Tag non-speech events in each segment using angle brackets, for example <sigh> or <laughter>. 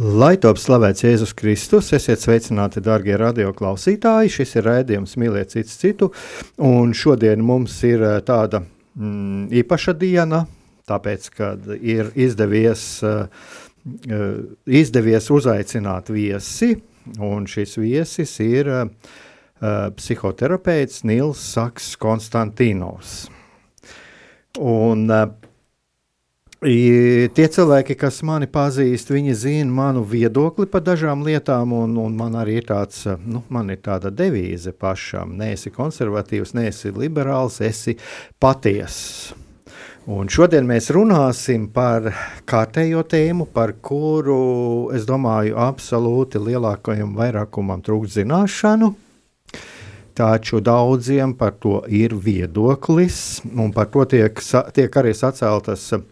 Lai top slavēts Jēzus Kristus, esiet sveicināti, darbie radioklausītāji. Šis ir raidījums Mīliet citu citu. Un šodien mums ir eh, tāda mm, īpaša diena, tāpēc, kad ir izdevies, uh, izdevies uzaicināt viesi. Un šis viesis ir uh, psihoterapeits Nils Saks Konstantīnos. Un uh, Tie cilvēki, kas mani pazīst, viņi zina manu viedokli par dažām lietām, un, un man arī ir tāds, nu, man ir tāda devīze pašam. Nē, esi konservatīvs, nē, esi liberāls, esi patiess. Un šodien mēs runāsim par kārtējo tēmu, par kuru, es domāju, absolūti lielākajam vairākumam trūkst zināšanu. Taču daudziem par to ir viedoklis, un par to tiek, tiek arī saceltas uh,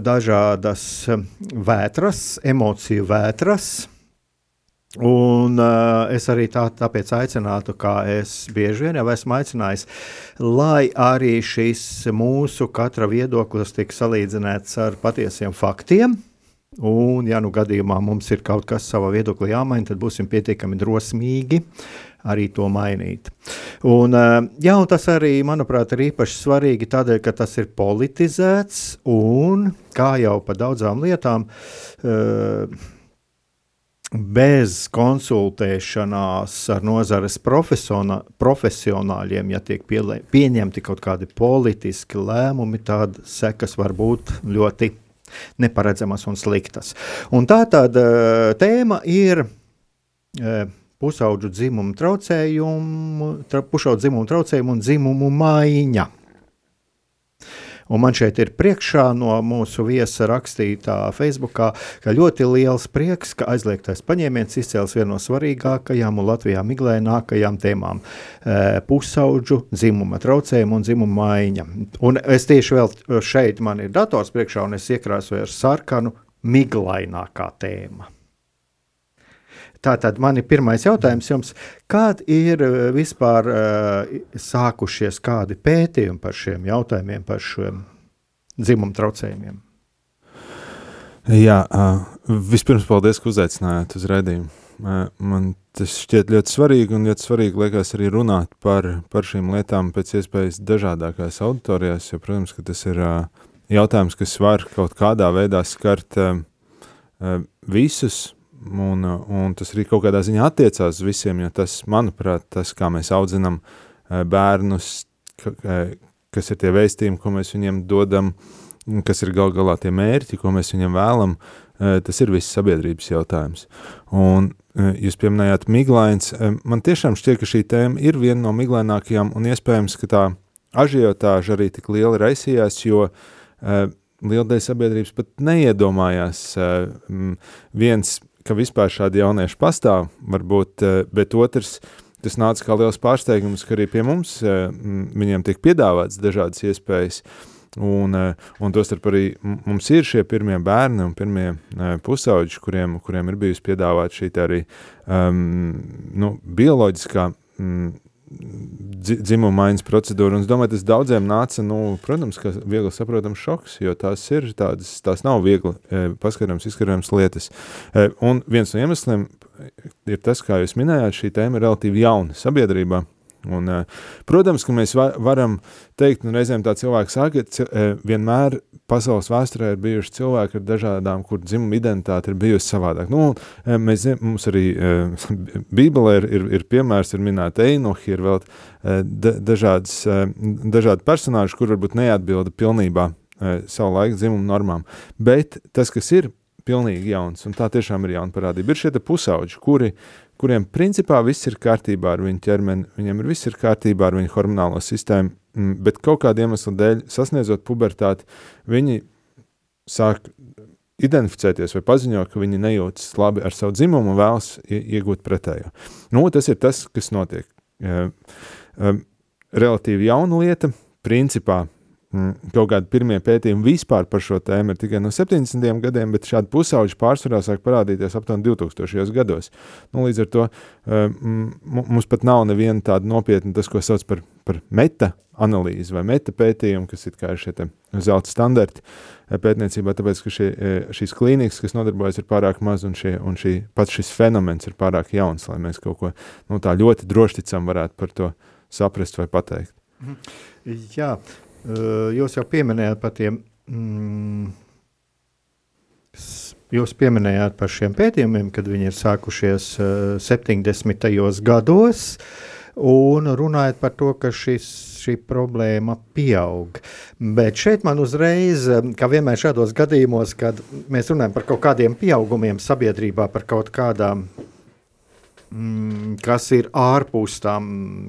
dažādas eh, vētras, emociju vētras. Un uh, es arī tā, tāpēc aicinātu, kā es bieži vien jau esmu aicinājis, lai arī šis mūsu katra viedoklis tiek salīdzināts ar patiesiem faktiem. Un, ja nu gadījumā mums ir kaut kas savā viedoklī jāmaina, tad būsim pietiekami drosmīgi arī to mainīt. Un, eh, jā, un tas arī, manuprāt, ir īpaši svarīgi tādēļ, ka tas ir politizēts un, kā jau par daudzām lietām, uh, bez konsultēšanās ar nozares profesionāļiem, ja tiek pieņemti kaut kādi politiski lēmumi, tad sekas var būt ļoti neparedzamas un sliktas. Un tā tad uh, tēma ir pusauģu dzimumu traucējumu, tra, pusauģu dzimumu traucējumu un dzimumu maiņa. Un man šeit ir priekšā no mūsu viesa rakstītā Facebookā, ka ļoti liels prieks, ka aizliegtais paņēmiens izcēls vienu no svarīgākajām un Latvijā miglēnākajām tēmām e, - pusauģu dzimuma traucējumu un dzimuma maiņa. Un es tieši vēl šeit man ir dators priekšā un es iekrāsoju ar sarkanu miglainākā tēma. Tātad man ir pirmais jautājums jums, kādi ir eh, vispār uh, sākušies kādi pētījumi par šiem jautājumiem, par šiem dzimumu traucējumiem? Jā, uh, vispirms paldies, ka uzaicinājāt uz raidījumu. Uh, man tas šķiet ļoti svarīgi un ļoti svarīgi liekas arī runāt par, par šīm lietām pēc iespējas dažādākās auditorijās, jo, protams, ka tas ir jautājums, kas var kaut kādā veidā skart visus Un, un tas arī kaut kādā ziņā attiecās uz visiem, jo tas, manuprāt, tas, kā mēs audzinām eh, bērnus, eh, kas ir tie vēstījumi, ko mēs viņiem dodam, kas ir gal galā tie mērķi, ko mēs viņiem vēlam, tas ir viss sabiedrības jautājums. Un jūs pieminējāt miglains, man tiešām šķiet, ka šī tēma ir viena no miglainākajām un iespējams, ka tā ažiotāža arī tik liela raisījās, jo liela daļa sabiedrības pat neiedomājās viens ka vispār šādi jaunieši pastāv, varbūt, eh, bet otrs, tas nāca kā liels pārsteigums, ka arī pie mums eh, viņiem tiek piedāvāts dažādas iespējas, un, eh, un tostarp arī mums ir šie pirmie bērni un pirmie pusauģi, kuriem, kuriem ir bijusi piedāvāta šī arī um, nu, bioloģiskā um, dzimuma maiņas procedūra. Un es domāju, tas daudziem nāca, nu, protams, ka viegli saprotams šoks, jo tās ir tādas, tās nav viegli e, paskatāms, izskatāms lietas. E, un viens no iemesliem ir tas, kā jūs minējāt, šī tēma ir relatīvi jauna sabiedrībā. Un, protams, ka mēs varam teikt, un reizēm tā cilvēks saka, ka vienmēr pasaules vēsturē ir bijuši cilvēki ar dažādām, kur dzimuma identitāte ir bijusi savādāk. Nu, mēs, mums arī <laughs> Bībelē ir, ir, ir piemērs, ir minēta Einohi, ir vēl dažādas, dažādi personāži, kur varbūt neatbilda pilnībā savu laiku dzimumu normām. Bet tas, kas ir pilnīgi jauns, un tā tiešām ir jauna parādība, ir šie pusauģi, kuri, kuriem principā viss ir kārtībā ar viņu ķermeni, viņiem ir viss ir kārtībā ar viņu hormonālo sistēmu, mm, bet kaut kāda iemesla dēļ, sasniedzot pubertāti, viņi sāk identificēties vai paziņo, ka viņi nejūtas labi ar savu dzimumu un vēlas iegūt pretējo. Nu, tas ir tas, kas notiek. Relatīvi jauna lieta, principā kaut kādi pirmie pētījumi vispār par šo tēmu ir tikai no 70. gadiem, bet šādi pusauģi pārsvarā sāk parādīties aptuveni 2000. gados. Nu, līdz ar to eh, mums pat nav neviena tāda nopietna, tas, ko sauc par, par meta analīzi vai meta pētījumu, kas ir šie zelta standarti eh, pētniecībā, tāpēc, ka šie, eh, šīs klīnikas, kas nodarbojas, ir pārāk maz un, šie, un šī, pats šis fenomens ir pārāk jauns, lai mēs kaut ko nu, tā ļoti drošticam varētu par to saprast vai pateikt. Mhm. Jā, Jūs jau pieminējāt par tiem. Mm, Jūs pieminējāt par šiem pētījumiem, kad viņi ir sākušies uh, 70. gados, un runājat par to, ka šis, šī problēma pieaug. Bet šeit man uzreiz, kā vienmēr šādos gadījumos, kad mēs runājam par kaut kādiem pieaugumiem sabiedrībā, par kaut kādām Mm, kas ir ārpus tam,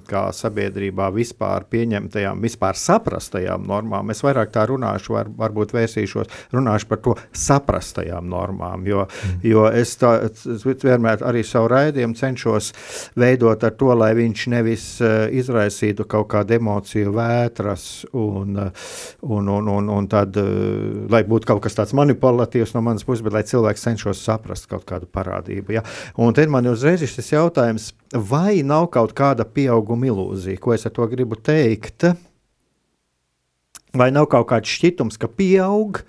kā sabiedrībā vispār pieņemtajām, vispār saprastajām normām. Es vairāk tā runāšu, var, varbūt vērsīšos, runāšu par to saprastajām normām, jo, mm. jo es, tā, es vienmēr arī savu raidījumu cenšos veidot ar to, lai viņš nevis uh, izraisītu kaut kādu emociju vētras un, uh, un, un, un, un tad, uh, lai būtu kaut kas tāds manipulatīvs no manas puses, bet lai cilvēks cenšos saprast kaut kādu parādību. Ja? Un tad man uzreiz ir tas jautājums, vai nav kaut kāda pieauguma ilūzija? Ko es ar to gribu teikt? Vai nav kaut kāds šķitums, ka pieaug?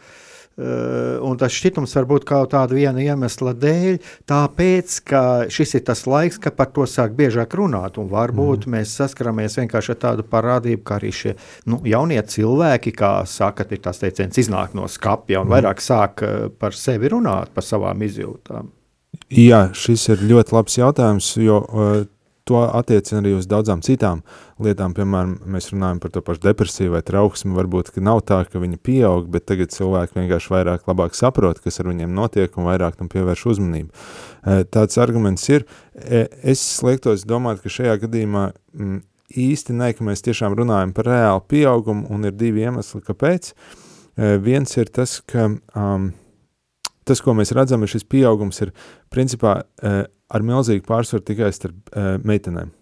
Uh, un tas šķitums var būt kaut kāda viena iemesla dēļ, tāpēc, ka šis ir tas laiks, kad par to sāk biežāk runāt. Un varbūt mm. mēs saskaramies vienkārši ar tādu parādību, ka arī šie nu, jaunie cilvēki, kā saka, ir tas teiciens, iznāk no skapja un mm. vairāk sāk uh, par sevi runāt, par savām izjūtām. Jā, šis ir ļoti labs jautājums, jo uh, to attiecina arī uz daudzām citām lietām. Piemēram, mēs runājam par to pašu depresiju vai trauksmi. Varbūt nav tā, ka viņi pieaug, bet tagad cilvēki vienkārši vairāk saprot, kas ar viņiem notiek un vairāk tam pievērš uzmanību. Uh, tāds arguments ir. E, es liektos domāt, ka šajā gadījumā m, īsti ne, ka mēs tiešām runājam par reālu pieaugumu un ir divi iemesli, kāpēc. Uh, viens ir tas, ka um, tas, ko mēs redzam, ir šis pieaugums ir principā uh, ar milzīgu pārsvaru tikai starp uh, meitenēm.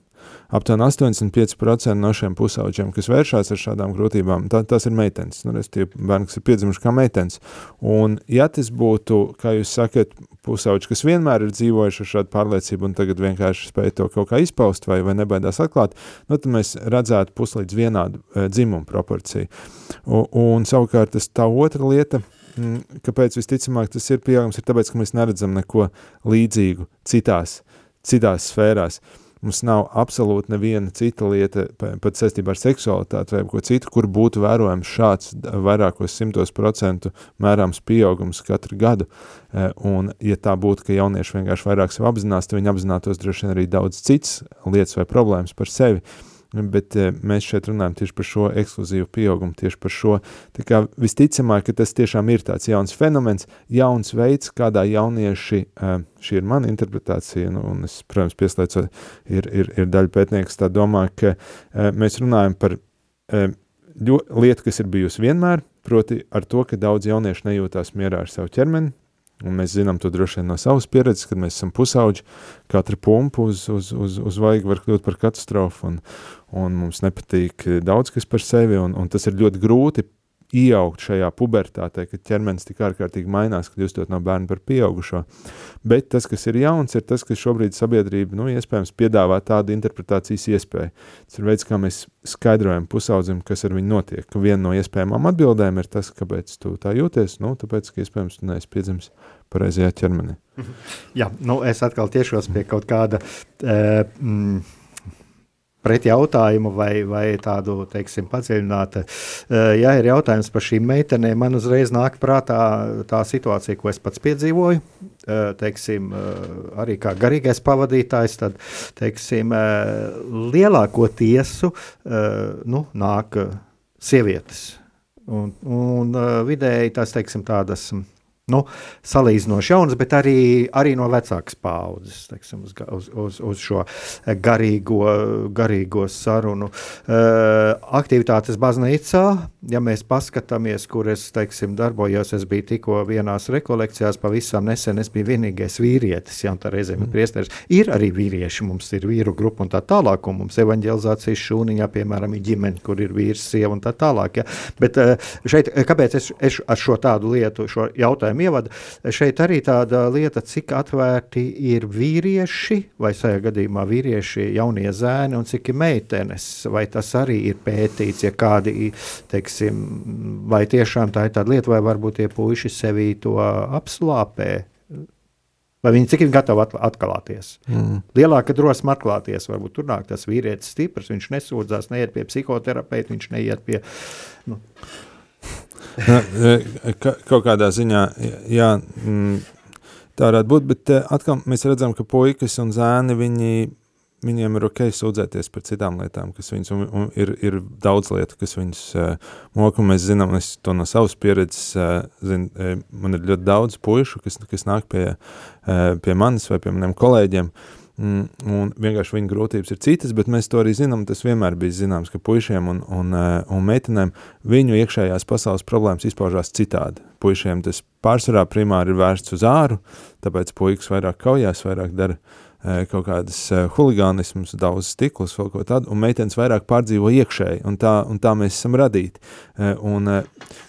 Aptuveni 85% no šiem pusauģiem, kas vēršās ar šādām grūtībām, tā, tas ir meitenes. Nu, tie bērni, kas ir piedzimuši kā meitenes. Un, ja tas būtu, kā jūs sakat, pusauģi, kas vienmēr ir dzīvojuši ar šādu pārliecību un tagad vienkārši spēj to kaut kā izpaust vai, vai nebaidās atklāt, nu, tad mēs redzētu puslīdz vienādu e, dzimumu proporciju. Un, un savukārt tas tā otra lieta – Mm, kāpēc visticamāk tas ir pieaugums, ir tāpēc, ka mēs neredzam neko līdzīgu citās, citās sfērās. Mums nav absolūti neviena cita lieta, pat saistībā ar seksualitāti vai ko citu, kur būtu vērojams šāds vairākos simtos procentu mērāms pieaugums katru gadu. E, un, ja tā būtu, ka jaunieši vienkārši vairāk sev apzinās, tad viņi apzinātos droši vien arī daudz cits lietas vai problēmas par sevi. Uh, bet eh, mēs šeit runājam tieši par šo ekskluzīvu pieaugumu, tieši par šo. Tā kā visticamāk, ka tas tiešām ir tāds jauns fenomens, jauns veids, kādā jaunieši, eh, šī ir mana interpretācija, nu, un es, protams, pieslēdzot, ir, ir, ir daļa pētnieks tā domā, ka eh, mēs runājam par lietu, kas ir bijusi vienmēr, proti ar to, ka daudz jauniešu nejūtās mierā ar savu ķermeni, Un mēs zinām to droši vien no savas pieredzes, kad mēs esam pusauģi. Katra pumpa uz, uz, uz, uz vaigu var kļūt par katastrofu, un, un mums nepatīk daudz kas par sevi, un, un tas ir ļoti grūti ieaugt šajā pubertātē, kad ķermenis tik ārkārtīgi mainās, kad uzstot no bērna par pieaugušo. Bet tas, kas ir jauns, ir tas, ka šobrīd sabiedrība, nu, iespējams, piedāvā tādu interpretācijas iespēju. Tas ir veids, kā mēs skaidrojam pusaudzim, kas ar viņu notiek. Ka viena no iespējamām atbildēm ir tas, kāpēc tu tā jūties, nu, tāpēc, ka iespējams tu neesi piedzimis pareizajā ķermenī. <laughs> Jā, nu, es atkal tiešos pie kaut kāda. Uh, mm, pret jautājumu vai, vai tādu, teiksim, padziļinātu. Ja ir jautājums par šīm meitenēm, man uzreiz nāk prātā tā situācija, ko es pats piedzīvoju. Teiksim, arī kā garīgais pavadītājs, tad teiksim, lielāko tiesu nu, nāk sievietes. Un, un vidēji tās teiksim, tādas nu, salīdzinoši jaunas, bet arī, arī no vecākas paudzes, teiksim, uz, uz, uz, uz šo garīgo, garīgo sarunu. Uh, aktivitātes baznīcā, ja mēs paskatāmies, kur es teiksim, darbojos, es biju tikko vienās rekolekcijās, pavisam nesen es biju vienīgais vīrietis, ja tā reizēm ir mm. priesteris. Ir arī vīrieši, mums ir vīru grupa un tā tālāk, un mums evanģelizācijas šūniņā, piemēram, ir ģimene, kur ir vīrs, sieva un tā tālāk. Ja. Bet uh, šeit, kāpēc es, es ar šo tādu lietu, šo jautājumu jautājumu ievada. Šeit arī tāda lieta, cik atvērti ir vīrieši, vai šajā gadījumā vīrieši, jaunie zēni un cik ir meitenes. Vai tas arī ir pētīts, ja kādi, teiksim, vai tiešām tā ir tāda lieta, vai varbūt tie puiši sevī to apslāpē. Vai viņi cik ir gatavi atklāties? Mm. Lielāka drosme atklāties. Varbūt tur nāk tas vīrietis stiprs, viņš nesūdzās, neiet pie psihoterapeita, viņš neiet pie. Nu. E, ka, kaut kādā ziņā, jā, mm, tā varētu būt, bet e, atkal mēs redzam, ka puikas un zēni, viņi, viņiem ir ok sūdzēties par citām lietām, kas viņus, un, un ir, ir daudz lietu, kas viņus uh, moka, mēs zinām, es to no savas pieredzes, uh, zin, uh, man ir ļoti daudz puišu, kas, kas nāk pie, uh, pie manis vai pie maniem kolēģiem, uh, un vienkārši viņa grūtības ir citas, bet mēs to arī zinām. Tas vienmēr bija zināms, ka puišiem un, un, eh, un meitenēm viņu iekšējās pasaules problēmas izpaužās citādi. Puišiem tas pārsvarā primāri ir vērsts uz āru, tāpēc puikas vairāk kaujās, vairāk dara eh, kaut kādas eh, huligānismus, daudz stiklus, vēl ko tādu, un meitenes vairāk pārdzīvo iekšēji, un tā, un tā mēs esam radīti. Un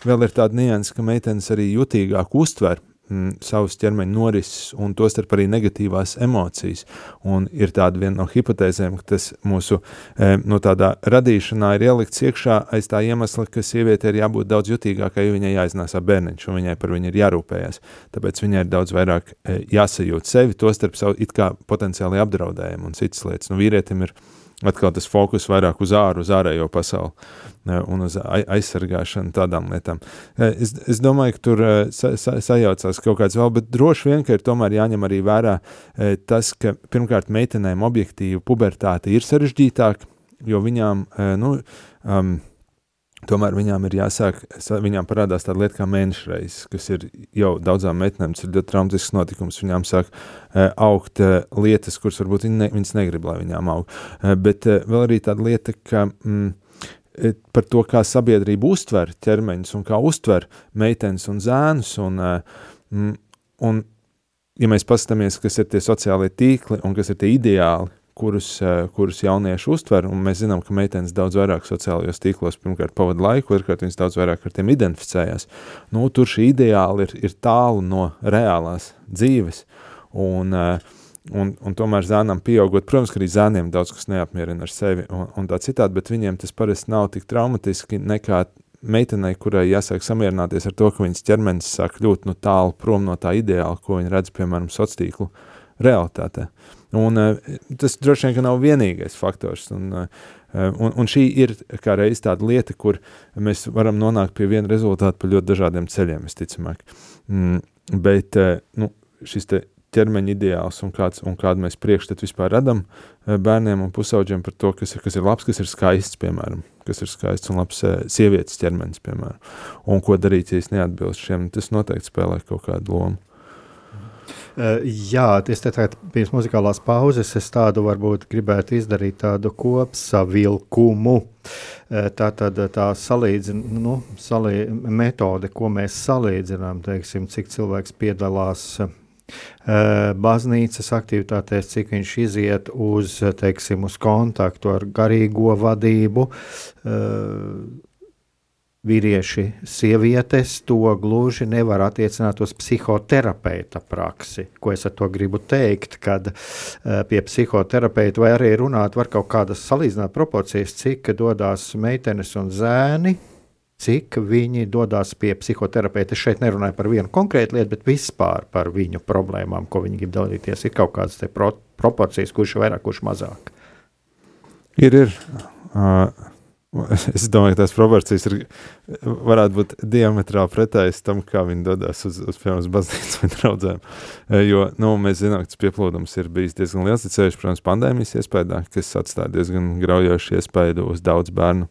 vēl ir tāda nianses, ka meitenes arī jutīgāk uztver mm, savas ķermeņa norises un tostarp arī negatīvās emocijas. Un ir tāda viena no hipotēzēm, ka tas mūsu e, no tādā radīšanā ir ielikts iekšā aiz tā iemesla, ka sieviete ir jābūt daudz jutīgākai, jo viņai jāiznāsā bērniņš un viņai par viņu ir jārūpējas. Tāpēc viņai ir daudz vairāk e, jāsajūt sevi, tostarp savu it kā potenciāli apdraudējumu un citas lietas. Nu, vīrietim ir atkal tas fokus vairāk uz āru, uz ārējo pasauli un uz aizsargāšanu tādām lietām. Es, es domāju, ka tur sa, sa, sajaucās kaut kāds vēl, bet droši vien, ka ir tomēr jāņem arī vērā tas, ka pirmkārt meitenēm objektīvi pubertāte ir sarežģītāka, jo viņām, nu, um, Tomēr viņām ir jāsāk, viņām parādās tāda lieta kā mēnešreizes, kas ir jau daudzām meitenēm, tas ir ļoti traumatisks notikums. Viņām sāk uh, augt uh, lietas, kuras varbūt viņi ne, viņas negrib, lai viņām aug. Uh, bet uh, vēl arī tāda lieta, ka mm, par to, kā sabiedrība uztver ķermeņus un kā uztver meitenes un zēnus. Un, uh, un, ja mēs paskatāmies, kas ir tie sociālie tīkli un kas ir tie ideāli, kurus, eh, kurus jaunieši uztver, mēs zinām, ka meitenes daudz vairāk sociālajos tīklos pirmkārt pavada laiku, otrkārt viņas daudz vairāk ar tiem identificējās. Nu, tur šī ideāli ir, ir tālu no reālās dzīves, un, eh, un, un tomēr zēnam pieaugot, protams, arī zēniem daudz kas neapmierina ar sevi un, un tā citādi, bet viņiem tas parasti nav tik traumatiski nekā meitenei, kurai jāsāk samierināties ar to, ka viņas ķermenis sāk kļūt nu, tālu prom no tā ideāla, ko viņa redz, piemēram, sociālo tīklu realitātē. Un, uh, tas droši vien nav vienīgais faktors. Un, uh, un, un šī ir reiz tāda lieta, kur mēs varam nonākt pie viena rezultāta pa ļoti dažādiem ceļiem, visticamāk. Mm, bet nu, šis ķermeņa ideāls un, kāds, un kādu mēs priekšstatu vispār radām bērniem un pusauģiem par to, kas ir, kas ir labs, kas ir skaists, piemēram, kas ir skaists un labs sievietes ķermenis, piemēram, un ko darīt, ja es neatbilstu šiem, tas noteikti spēlē kaut kādu lomu. Uh, jā, es te tagad pirms muzikālās pauzes es tādu varbūt gribētu izdarīt tādu kopsavilkumu. Uh, tā tad tā salīdzina, nu, salī, metode, ko mēs salīdzinām, teiksim, cik cilvēks piedalās baznīcas aktivitātēs, cik viņš iziet uz, teiksim, uz kontaktu ar garīgo vadību, vīrieši, sievietes to gluži nevar attiecināt uz psihoterapeita praksi. Ko es ar to gribu teikt, kad uh, pie psihoterapeita vai arī runāt var kaut kādas salīdzināt proporcijas, cik dodas meitenes un zēni. Cik viņi dodas pie psihoterapeita. Es šeit nerunāju par vienu konkrētu lietu, bet vispār par viņu problēmām, ko viņi grib dalīties. Ir kaut kādas pro proporcijas, kurš ir vairāk, kurš mazāk. Ir, ir. Uh, <laughs> es domāju, ka tās proporcijas ir, varētu būt diametrāli pretējas tam, kā viņi dodas uz, uz, piemēram, baznīcu vai draugiem. Jo nu, mēs zinām, ka tas pieplūdums ir bijis diezgan liels, ceļš, protams, pandēmijas iespējā, kas atstāja diezgan graujošu iespēju uz daudz bērnu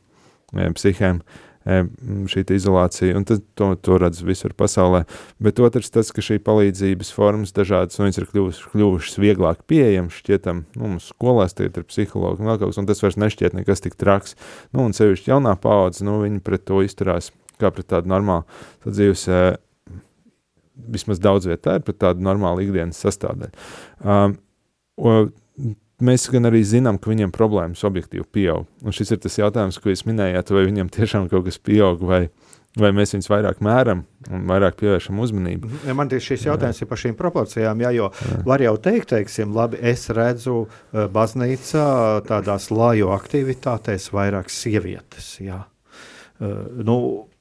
psihēm. Uh, šī izolācija, un tas, to, to redz visur pasaulē. Bet otrs, tas, ka šī palīdzības formas dažādas, un viņas ir kļuvušas, kļuvušas vieglāk pieejamas, šķietam, nu, mums skolās tie ir psihologi un vēl kaut kas, un tas vairs nešķiet nekas tik traks. Nu, un sevišķi jaunā paudze, nu, viņi pret to izturās kā pret tādu normālu dzīves, vismaz daudz vietā ir pret tādu normālu ikdienas sastāvdaļu. Um, mēs gan arī zinām, ka viņiem problēmas objektīvi pieaug. Un šis ir tas jautājums, ko jūs minējāt, vai viņiem tiešām kaut kas pieaug, vai, vai mēs viņus vairāk mēram un vairāk pievēršam uzmanību. Mhm. Ja man tieši šis jautājums jā. ir par šīm proporcijām, jā, jo jā. var jau teikt, teiksim, labi, es redzu uh, baznīcā tādās laju aktivitātēs vairāk sievietes, jā. Uh, nu,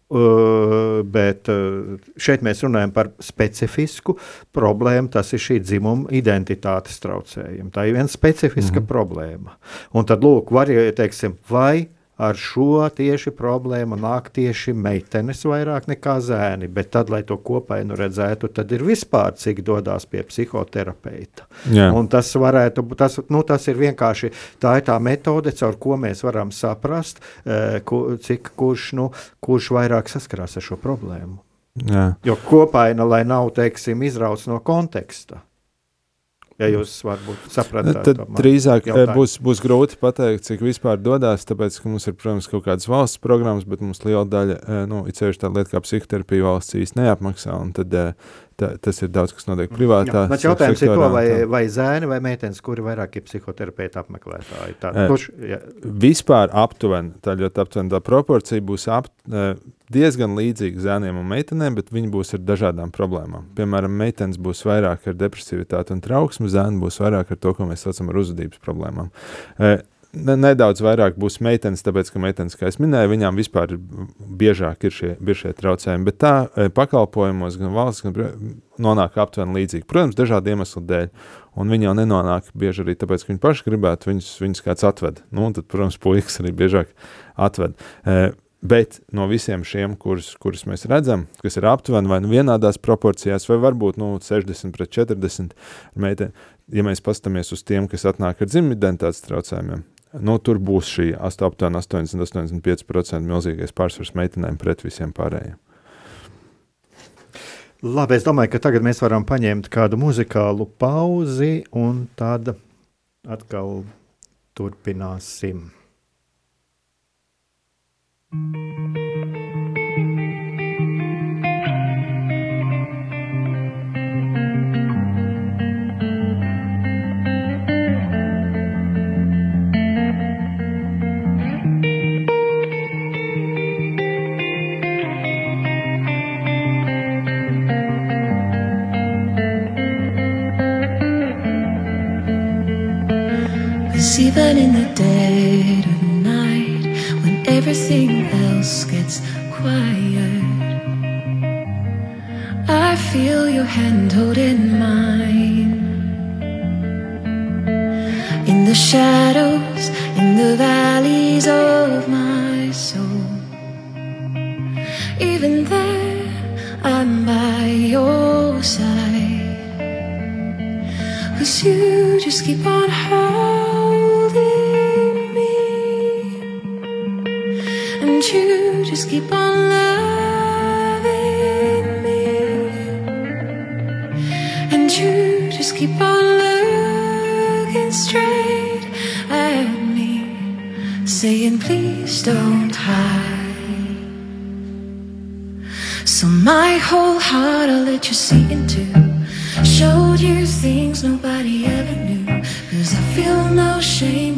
Uh, bet uh, šeit mēs runājam par specifisku problēmu. Tas ir šī dzimuma identitātes traucējumi. Tā ir viena specifiska mm -hmm. problēma. Un tad, lūk, var jau teiksim, vai ar šo tieši problēmu nāk tieši meitenes vairāk nekā zēni. Bet tad, lai to kopainu redzētu, tad ir vispār cik dodas pie psihoterapeita. Tas, varētu, tas, nu, tas ir vienkārši tā, ir tā metode, caur ko mēs varam saprast, eh, ku, cik kurš, nu, kurš vairāk saskarās ar šo problēmu. Jā. Jo kopaina, lai nav teiksim, izrauts no konteksta ja jūs varbūt sapratat. Tad drīzāk eh, jautājumu. būs, būs grūti pateikt, cik vispār dodas, tāpēc, ka mums ir, protams, kaut kādas valsts programmas, bet mums liela daļa, eh, nu, ir ceļš tāda lieta kā psihoterapija valsts īsti neapmaksā, un tad eh, tā, tas ir daudz, kas notiek privātā. Jā, jautājums sektorā, ir to, vai, vai zēni vai meitenes, kuri vairāk ir psihoterapeita apmeklētāji. Tā, e, kurš, ja. Vispār aptuveni, tā ļoti aptuveni tā proporcija būs ap, diezgan līdzīga zēniem un meitenēm, bet viņi būs ar dažādām problēmām. Piemēram, meitenes būs vairāk ar depresivitāti un trauksmu, zēni būs vairāk ar to, ko mēs saucam par uzvedības problēmām. E, nedaudz vairāk būs meitenes, tāpēc, ka meitenes, kā jau minēju, viņām vispār biežāk ir šie, ir šie traucējumi. Bet tā e, pakalpojumos gan valsts, gan nonāk aptuveni līdzīgi. Protams, dažādu iemeslu dēļ. Un viņi jau nenonāk bieži arī tāpēc, ka viņi paši gribētu, viņus, viņus kāds atved. Nu, tad, protams, puikas arī biežāk atved. Bet no visiem šiem, kurus, kurus mēs redzam, kas ir aptuveni vai nu vienādās proporcijās, vai varbūt nu, 60 pret 40 meiteni, ja mēs paskatāmies uz tiem, kas atnāk ar dzimuma identitātes traucējumiem, nu, tur būs šī aptuveni 80-85% milzīgais pārsvars meitenēm pret visiem pārējiem. Labi, es domāju, ka tagad mēs varam paņemt kādu muzikālu pauzi un tad atkal turpināsim. Even in the everything else gets quiet, I feel your hand holding mine. In the shadows, in the valleys of my soul, even there, I'm by your side. Cause you just keep on hurting. Just keep on loving me? And you just keep on looking straight at me, saying, Please don't hide. So, my whole heart I'll let you see into. Showed you things nobody ever knew. Cause I feel no shame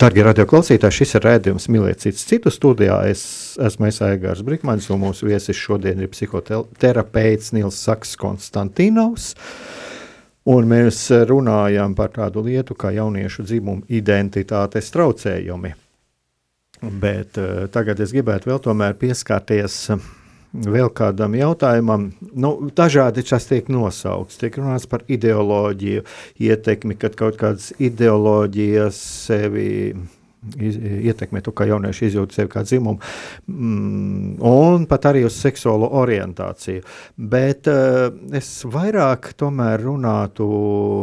Darbie radioklausītāji, šis ir rādījums Mīlēt citu studijā. Es esmu Aigārs Brīsmans, un mūsu viesis šodien ir psihoterapeits Nils Saks Konstantinovs. Un mēs runājam par tādu lietu kā jauniešu dzimumu identitātes traucējumi. Bet uh, tagad es gribētu vēl tomēr pieskarties uh, vēl kādam jautājumam. Nu, dažādi tas tiek nosaukts. Tiek runāts par ideoloģiju, ietekmi, kad kaut kādas ideoloģijas sevi ietekmē to, kā jaunieši izjūt sevi kā dzimumu, mm, un pat arī uz seksuālo orientāciju. Bet uh, es vairāk tomēr runātu,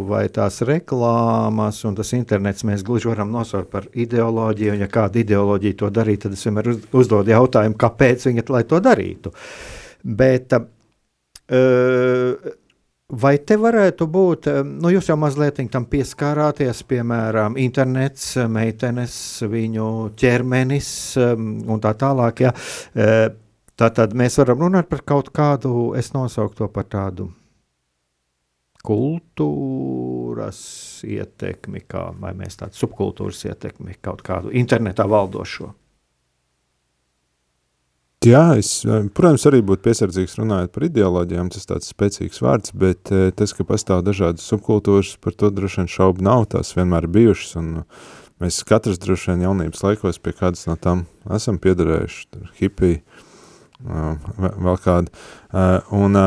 vai tās reklāmas un tas internets mēs gluži varam nosaukt par ideoloģiju, un ja kāda ideoloģija to darīja, tad es vienmēr uz, uzdodu jautājumu, kāpēc viņi to darītu. Bet, uh, Vai te varētu būt, eh, nu, jūs jau mazliet tam pieskārāties, piemēram, internets, meitenes, viņu ķermenis um, un tā tālāk. Ja. Eh, Tātad mēs varam runāt par kaut kādu, es nosauktu to par tādu kultūras ietekmi, kā, vai mēs tādu subkultūras ietekmi, kaut kādu internetā valdošo. Jā, es, protams, arī būtu piesardzīgs runājot par ideoloģijām, tas tāds spēcīgs vārds, bet eh, tas, ka pastāv dažādas subkultūras, par to droši vien šaubu nav, tās vienmēr bijušas, un mēs katrs droši vien jaunības laikos pie kādas no tām esam piederējuši, tur hipija, vēl kāda. Un,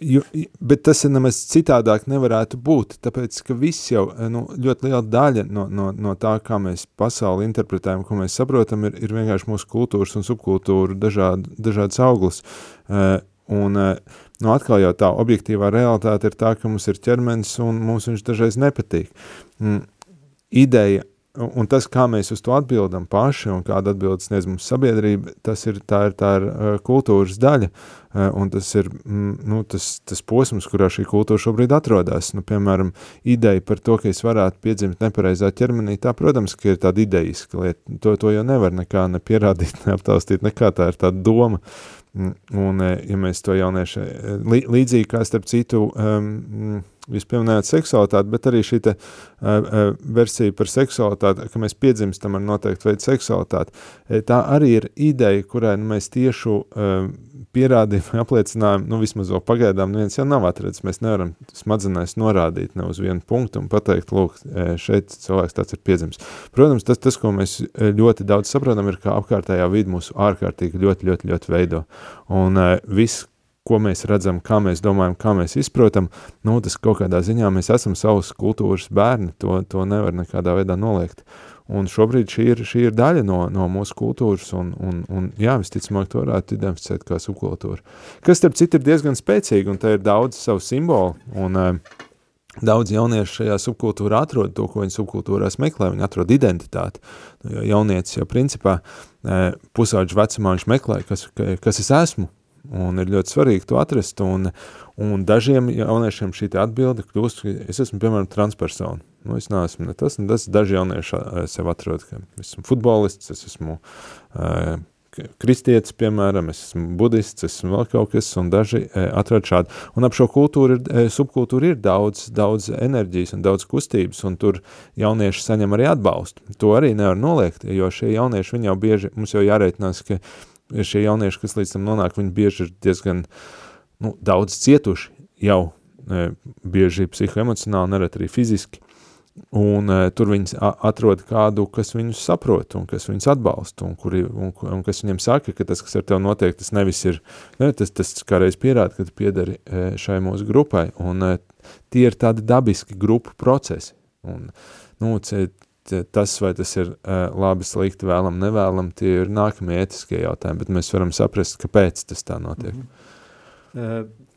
jo, bet tas ir nemaz citādāk nevarētu būt, tāpēc, ka viss jau, nu, ļoti liela daļa no, no, no tā, kā mēs pasauli interpretējam, ko mēs saprotam, ir, ir vienkārši mūsu kultūras un subkultūra dažād, dažādas auglas. Un, nu, atkal jau tā objektīvā realitāte ir tā, ka mums ir ķermenis un mums viņš dažreiz nepatīk. Mm, ideja un tas, kā mēs uz to atbildam paši un kāda atbildes sniedz mums sabiedrība, tas ir tā ir, tā ir kultūras daļa, un tas ir mm, nu, tas, tas posms, kurā šī kultūra šobrīd atrodas. Nu, piemēram, ideja par to, ka es varētu piedzimt nepareizā ķermenī, tā, protams, ir tāda idejiska lieta. To, to jau nevar nekā ne pierādīt, <laughs> ne aptaustīt, nekā tā ir tāda doma. Mm, un, ja mēs to jaunieši, līdzīgi kā starp citu, um, Jūs pieminējāt seksualitāti, bet arī šī te, uh, versija par seksualitāti, ka mēs piedzimstam ar noteiktu veidu seksualitāti. Tā arī ir ideja, kurai nu, mēs tiešu uh, pierādījumu apliecinājumu, nu vismaz vēl pagaidām neviens jau nav atradzis. Mēs nevaram smadzenēs norādīt ne uz vienu punktu un pateikt, lūk, šeit cilvēks tāds ir piedzimis. Protams, tas, tas, ko mēs ļoti daudz saprotam, ir, ka apkārtējā vidi mūsu ārkārtīgi ļoti, ļoti, ļoti veido. Un uh, viss, ko mēs redzam, kā mēs domājam, kā mēs izprotam, nu, tas kaut kādā ziņā mēs esam savas kultūras bērni, to, to nevar nekādā veidā noliegt. Un šobrīd šī ir, šī ir daļa no, no mūsu kultūras, un, un, un jā, visticamāk, to varētu identificēt kā subkultūra. Kas, starp citu, ir diezgan spēcīga, un te ir daudz savu simbolu, un uh, daudz jauniešu šajā subkultūrā atrod to, ko viņi subkultūrās meklē, viņi atrod identitāti. Nu, jo jaunietis jau principā uh, pusauģu vecumā viņš meklē, kas, kas es esmu, Un ir ļoti svarīgi to atrast. Un, un dažiem jauniešiem šī atbilde kļūst, ka es esmu, piemēram, transpersona. Nu, es neesmu ne tas, ne tas. Daži jaunieši sev atrod, ka esmu futbolists, es esmu uh, kristietis, piemēram, es esmu budists, esmu vēl kaut kas, un daži uh, atrod šādu. Un ap šo kultūru, ir, subkultūru ir daudz, daudz enerģijas un daudz kustības, un tur jaunieši saņem arī atbalstu. To arī nevar noliegt, jo šie jaunieši, viņi jau bieži, mums jau jāreitinās, ka šie jaunieši, kas līdz tam nonāk, viņi bieži ir diezgan nu, daudz cietuši jau, e, bieži psihoemocionāli, nereti arī fiziski, un e, tur viņi atrod kādu, kas viņus saprot un kas viņus atbalsta, un, kuri, un, un kas viņiem saka, ka tas, kas ar tevi notiek, tas nevis ir, ne, tas, tas kādreiz pierāda, ka tu piedari e, šai mūsu grupai, un tie ir tādi dabiski grupu procesi, un, nu, tas, vai tas ir uh, labi, slikti, vēlam, nevēlam, tie ir nākamie ētiskie jautājumi, bet mēs varam saprast, kāpēc tas tā notiek. Mm -hmm. uh,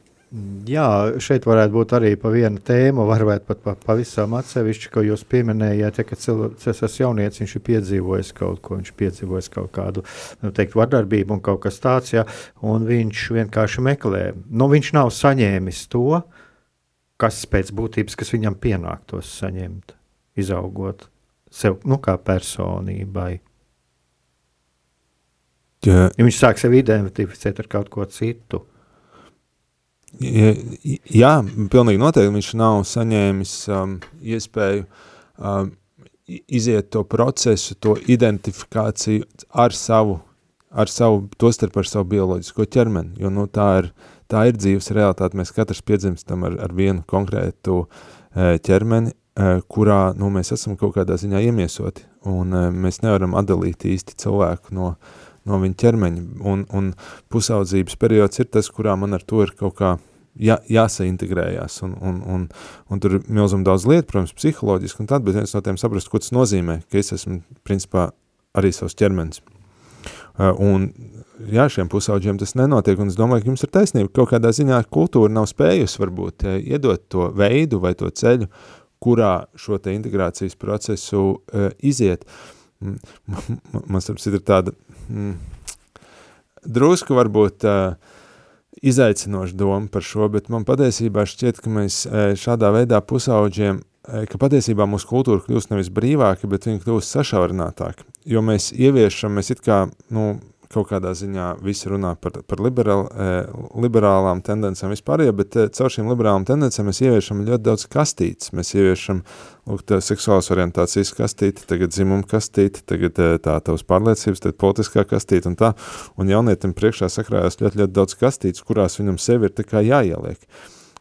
jā, šeit varētu būt arī pa vienu tēmu, varbūt pat pa, pavisam atsevišķi, ko jūs pieminējāt, ja, ka cilvēks, jaunietis, viņš ir piedzīvojis kaut ko, viņš piedzīvojis kaut kādu, nu, teikt, vardarbību un kaut kas tāds, ja, un viņš vienkārši meklē. Nu, viņš nav saņēmis to, kas pēc būtības, kas viņam pienāktos saņemt, izaugot sev nu, kā personībai. Ja. ja viņš sāk sevi identificēt ar kaut ko citu. Ja, jā, pilnīgi noteikti viņš nav saņēmis um, iespēju um, iziet to procesu, to identifikāciju ar savu, ar savu, tostarp ar savu bioloģisko ķermeni, jo nu, tā, ir, tā ir dzīves realitāte. Mēs katrs piedzimstam ar, ar vienu konkrētu e, ķermeni, kurā nu, mēs esam kaut kādā ziņā iemiesoti, un eh, mēs nevaram atdalīt īsti cilvēku no, no viņa ķermeņa, un, un pusaudzības periods ir tas, kurā man ar to ir kaut kā jā, jāsaintegrējās, un, un, un, un tur ir milzum daudz lietu, protams, psiholoģiski un tad, bet viens no tiem saprast, ko tas nozīmē, ka es esmu, principā, arī savs ķermenis. Uh, un, jā, šiem pusauģiem tas nenotiek, un es domāju, ka jums ir taisnība, kaut kādā ziņā kultūra nav spējusi varbūt iedot to veidu vai to ceļu, uh, kurā šo te integrācijas procesu uh, iziet. Man starp citu ir tāda mm, drusku varbūt uh, izaicinoša doma par šo, bet man patiesībā šķiet, ka mēs uh, šādā veidā pusauģiem, ka patiesībā mūsu kultūra kļūst nevis brīvāka, bet viņa kļūst sašaurinātāka, jo mēs ieviešam, mēs it kā, nu, kaut kādā ziņā visi runā par, par liberāl, eh, liberālām tendencēm vispār, ja, bet eh, caur šīm liberālām tendencēm mēs ieviešam ļoti daudz kastītes. Mēs ieviešam lūk, seksuālas orientācijas kastīti, tagad dzimuma kastīti, tagad eh, tā tavas pārliecības, tad politiskā kastīte un tā. Un jaunietim priekšā sakrājās ļoti, ļoti daudz kastītes, kurās viņam sevi ir tā kā jāieliek.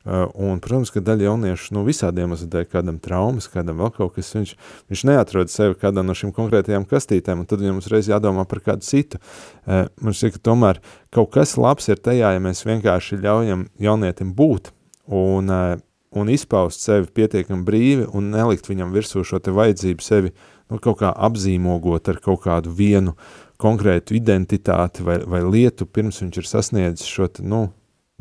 Uh, un, protams, ka daļa jauniešu nu, visādiem iemesliem kādam traumas, kādam vēl kaut kas, viņš, viņš neatrod sevi kādā no šīm konkrētajām kastītēm, un tad viņam uzreiz jādomā par kādu citu. Uh, man šķiet, ka tomēr kaut kas labs ir tajā, ja mēs vienkārši ļaujam jaunietim būt un, uh, un izpaust sevi pietiekami brīvi un nelikt viņam virsū šo vajadzību sevi nu, kaut kā apzīmogot ar kaut kādu vienu konkrētu identitāti vai, vai lietu, pirms viņš ir sasniedzis šo nu,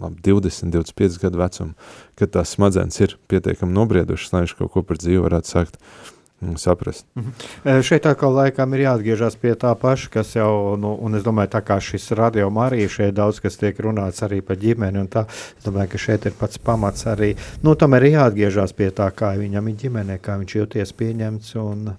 labi, 20, 25 gadu vecumu, kad tās smadzenes ir pietiekami nobriedušas, lai viņš kaut ko par dzīvi varētu sākt mm, saprast. Mm -hmm. Šeit atkal laikam ir jāatgriežas pie tā paša, kas jau, nu, un es domāju, tā kā šis radio arī šeit daudz, kas tiek runāts arī par ģimeni, un tā, es domāju, ka šeit ir pats pamats arī, nu, tam ir jāatgriežas pie tā, kā viņam ir ģimenē, kā viņš jūties pieņemts, un...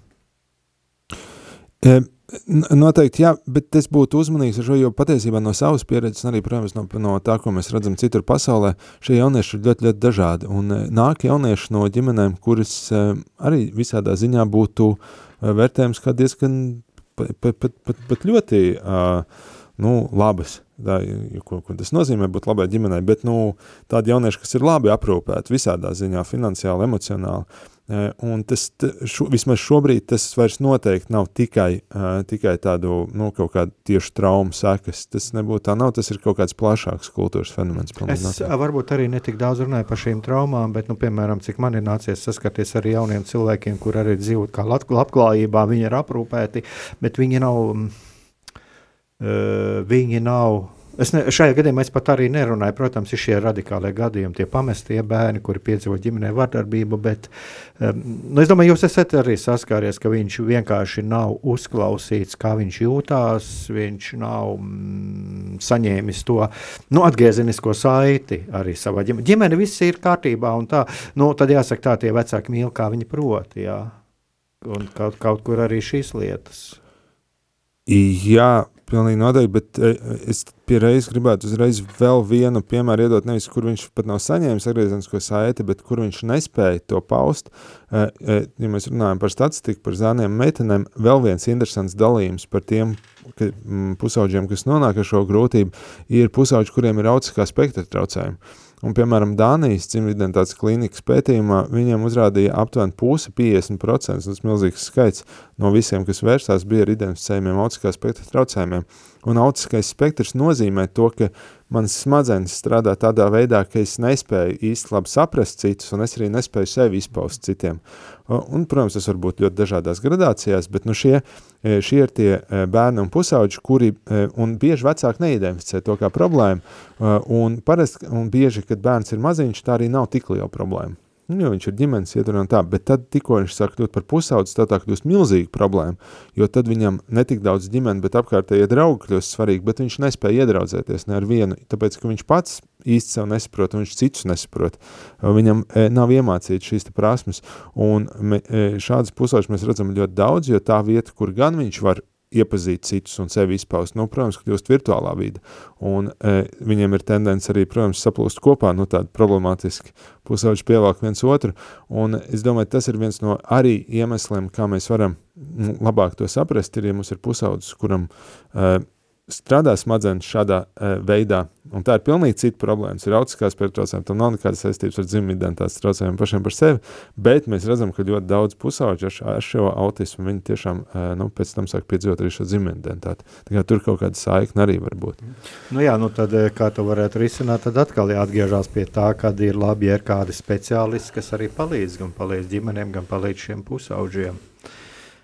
E Noteikti, jā, bet es būtu uzmanīgs ar šo, jo patiesībā no savas pieredzes, arī, protams, no, no tā, ko mēs redzam citur pasaulē, šie jaunieši ir ļoti, ļoti dažādi. Un e, nāk jaunieši no ģimenēm, kuras e, arī visādā ziņā būtu e, vērtējums kā diezgan pat, pat, pat, pat ļoti nu, labas. Tā, ko, ko tas nozīmē būt labai ģimenei, bet nu, tādi jaunieši, kas ir labi aprūpēti visādā ziņā, finansiāli, emocionāli, Un tas, šo, vismaz šobrīd, tas vairs noteikti nav tikai, uh, tikai tādu, nu, kaut kādu tiešu traumu sekas. Tas nebūtu tā nav, tas ir kaut kāds plašāks kultūras fenomens. Es noteikti. varbūt arī netik daudz runāju par šīm traumām, bet, nu, piemēram, cik man ir nācies saskarties ar jauniem cilvēkiem, kur arī dzīvo kā labklājībā, viņi ir aprūpēti, bet viņi nav, uh, viņi nav Es ne, šajā gadījumā es pat arī nerunāju. Protams, ir šie radikālie gadījumi, tie pamestie bērni, kuri piedzīvo ģimenē vardarbību. Bet um, nu, es domāju, jūs esat arī saskāries, ka viņš vienkārši nav uzklausīts, kā viņš jūtās. Viņš nav mm, saņēmis to nu, atgriezenisko saiti arī savā ģimenē. Ģimene viss ir kārtībā, un tā, nu, tad jāsaka, tā tie vecāki mīl, kā viņi prot. Jā. Un kaut, kaut kur arī šīs lietas. Jā, Pilnīgi noteikti, bet e, es pierreiz gribētu uzreiz vēl vienu piemēru iedot, nevis kur viņš pat nav saņēmis atgriezenisko saiti, bet kur viņš nespēja to paust. E, e, ja mēs runājam par statistiku, par zāniem meitenēm, vēl viens interesants dalījums par tiem ka, pusauģiem, kas nonāk ar šo grūtību, ir pusauģi, kuriem ir autiskā spektra traucējumi. Un, piemēram, Dānijas dzimvidentitātes klīnikas pētījumā viņiem uzrādīja aptuveni pusi 50%, tas milzīgs skaits no visiem, kas vērsās, bija ar identificējumiem autiskā spektra traucējumiem. Un autiskais spektrs nozīmē to, ka manas smadzenes strādā tādā veidā, ka es nespēju īsti labi saprast citus, un es arī nespēju sevi izpaust citiem. Un, protams, tas var būt ļoti dažādās gradācijās, bet nu šie, e, šie ir tie e, bērni un pusauģi, kuri, e, un bieži vecāki neidentificē to kā problēmu, un parasti, un bieži, kad bērns ir maziņš, tā arī nav tik liela problēma. Nu, jo viņš ir ģimenes ietver un tā, bet tad tikko viņš sāk kļūt par pusaudzes, tā tā kļūst milzīga problēma, jo tad viņam ne tik daudz ģimene, bet apkārtējie draugi kļūst svarīgi, bet viņš nespēja iedraudzēties ne ar vienu, tāpēc, ka viņš pats īsti sev nesaprot, viņš citus nesaprot. Viņam e, nav iemācīts šīs prasmes, un me, e, šādas pusauģis mēs redzam ļoti daudz, jo tā vieta, kur gan viņš var iepazīt citus un sevi izpaust. Nu, protams, kļūst virtuālā vide. Un e, viņiem ir tendence arī, protams, saplūst kopā, nu tādi problemātiski pusauģi pievelk viens otru. Un es domāju, tas ir viens no arī iemesliem, kā mēs varam nu, labāk to saprast, ir, ja mums ir pusaudzis, kuram e, strādā smadzenes šādā uh, veidā, un tā ir pilnīgi cita problēma. Ir autiskās pēctraucējumi, tam nav nekādas saistības ar dzimumu identitātes traucējumiem pašiem par sevi, bet mēs redzam, ka ļoti daudz pusauģi ar, šo autismu, viņi tiešām uh, nu, pēc tam sāk piedzīvot arī šo dzimumu identitāti. Tur kaut kāda saikna arī var būt. Nu jā, nu tad kā to varētu risināt, tad atkal jāatgriežas pie tā, kad ir labi, ja ir kādi speciālisti, kas arī palīdz, gan palīdz ģimenēm, gan palīdz šiem pusauģiem.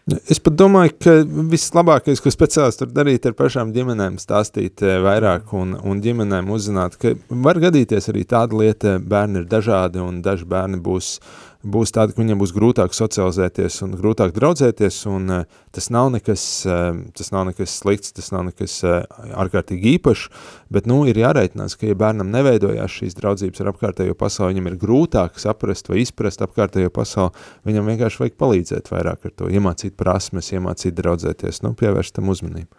Es pat domāju, ka vislabākais, ko speciālists var darīt, ir pašām ģimenēm stāstīt eh, vairāk un, un ģimenēm uzzināt, ka var gadīties arī tāda lieta, bērni ir dažādi un daži bērni būs būs tādi, ka viņiem būs grūtāk socializēties un grūtāk draudzēties, un uh, tas nav nekas, uh, tas nav nekas slikts, tas nav nekas uh, ārkārtīgi īpašs, bet, nu, ir jāreitinās, ka, ja bērnam neveidojās šīs draudzības ar apkārtējo pasauli, viņam ir grūtāk saprast vai izprast apkārtējo pasauli, viņam vienkārši vajag palīdzēt vairāk ar to, iemācīt prasmes, iemācīt draudzēties, nu, pievērst tam uzmanību.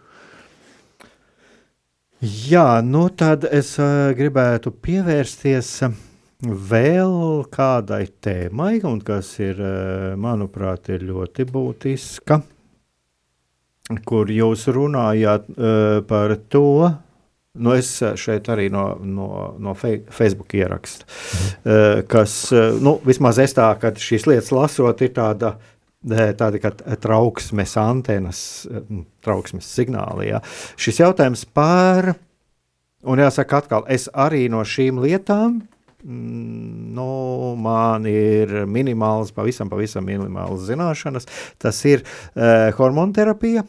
Jā, nu tad es uh, gribētu pievērsties uh, vēl kādai tēmai, un kas ir, eh, manuprāt, ir ļoti būtiska, kur jūs runājāt uh, par to, Nu, es šeit arī no, no, no Facebook ierakstu, kas, eh, nu, vismaz es tā, kad šīs lietas lasot, ir tāda, eh, tāda kā trauksmes antenas, eh, trauksmes signāli. Ja. Šis jautājums par, un jāsaka atkal, es arī no šīm lietām, nu, man ir minimāls, pavisam, pavisam minimāls zināšanas. Tas ir uh, hormonterapija,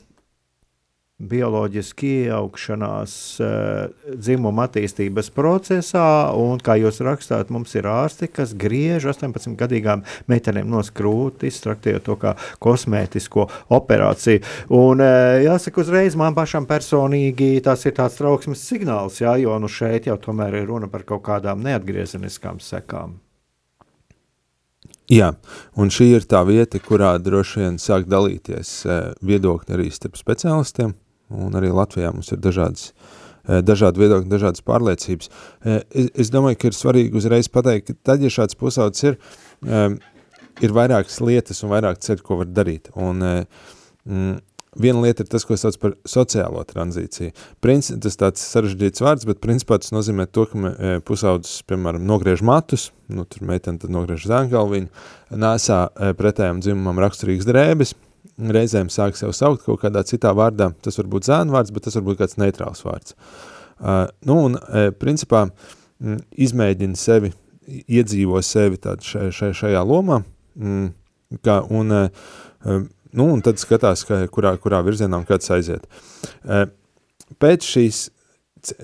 bioloģiski iejaukšanās uh, dzimuma attīstības procesā, un, kā jūs rakstāt, mums ir ārsti, kas griež 18-gadīgām meitenēm no skrūti, iztraktējot to kā kosmētisko operāciju. Un, uh, jāsaka, uzreiz man pašam personīgi tas ir tāds trauksmes signāls, jā, jo nu šeit jau tomēr ir runa par kaut kādām neatgriezeniskām sekām. Jā, un šī ir tā vieta, kurā droši vien sāk dalīties eh, viedokļi arī starp speciālistiem, un arī Latvijā mums ir dažādas, eh, dažādi viedokļi, dažādas pārliecības. Eh, es, es domāju, ka ir svarīgi uzreiz pateikt, ka tad, ja šāds pusauds ir, eh, ir vairākas lietas un vairāk ceļu, ko var darīt. Un, mm, Viena lieta ir tas, ko sauc par sociālo tranzīciju. Princi, tas tāds sarežģīts vārds, bet principā tas nozīmē to, ka pusaudzis, piemēram, nogriež matus, nu, tur meitene nogriež zēngalviņu, nēsā pretējām dzimumam raksturīgas drēbes, reizēm sāk sev saukt kaut kādā citā vārdā. Tas var būt zēnu vārds, bet tas var būt kāds neitrāls vārds. Uh, nu, un, uh, principā, mm, izmēģina sevi, iedzīvo sevi šai, šai, šajā lomā, mm, kā, un, uh, nu, un tad skatās, ka, kurā, kurā virzienā un kāds aiziet. Uh, pēc šīs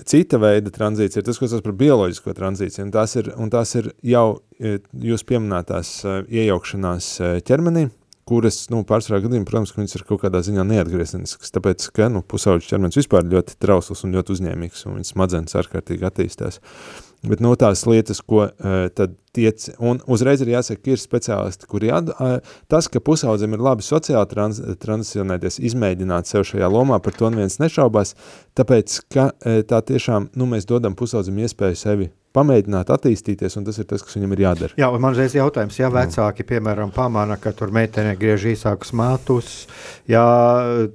cita veida tranzīcija ir tas, ko sauc par bioloģisko tranzīciju, un tās ir, un tās ir jau jūs pieminētās uh, iejaukšanās uh, ķermenī, kuras, nu, pārsvarā gadījumā, protams, ka viņas ir kaut kādā ziņā neatgriezeniskas, tāpēc, ka, nu, pusauģis ķermenis vispār ļoti trausls un ļoti uzņēmīgs, un viņas smadzenes ārkārtīgi attīstās. Bet no tās lietas, ko uh, tad tiec, un uzreiz ir jāsaka, ka ir speciālisti, kuri at, uh, tas, ka pusaudzim ir labi sociāli trans, transicionēties, izmēģināt sev šajā lomā, par to neviens nešaubās, tāpēc, ka uh, tā tiešām, nu, mēs dodam pusaudzim iespēju sevi pamēģināt attīstīties, un tas ir tas, kas viņam ir jādara. Jā, man reiz jautājums, ja vecāki, piemēram, pamana, ka tur meitene griež īsākus matus, jā,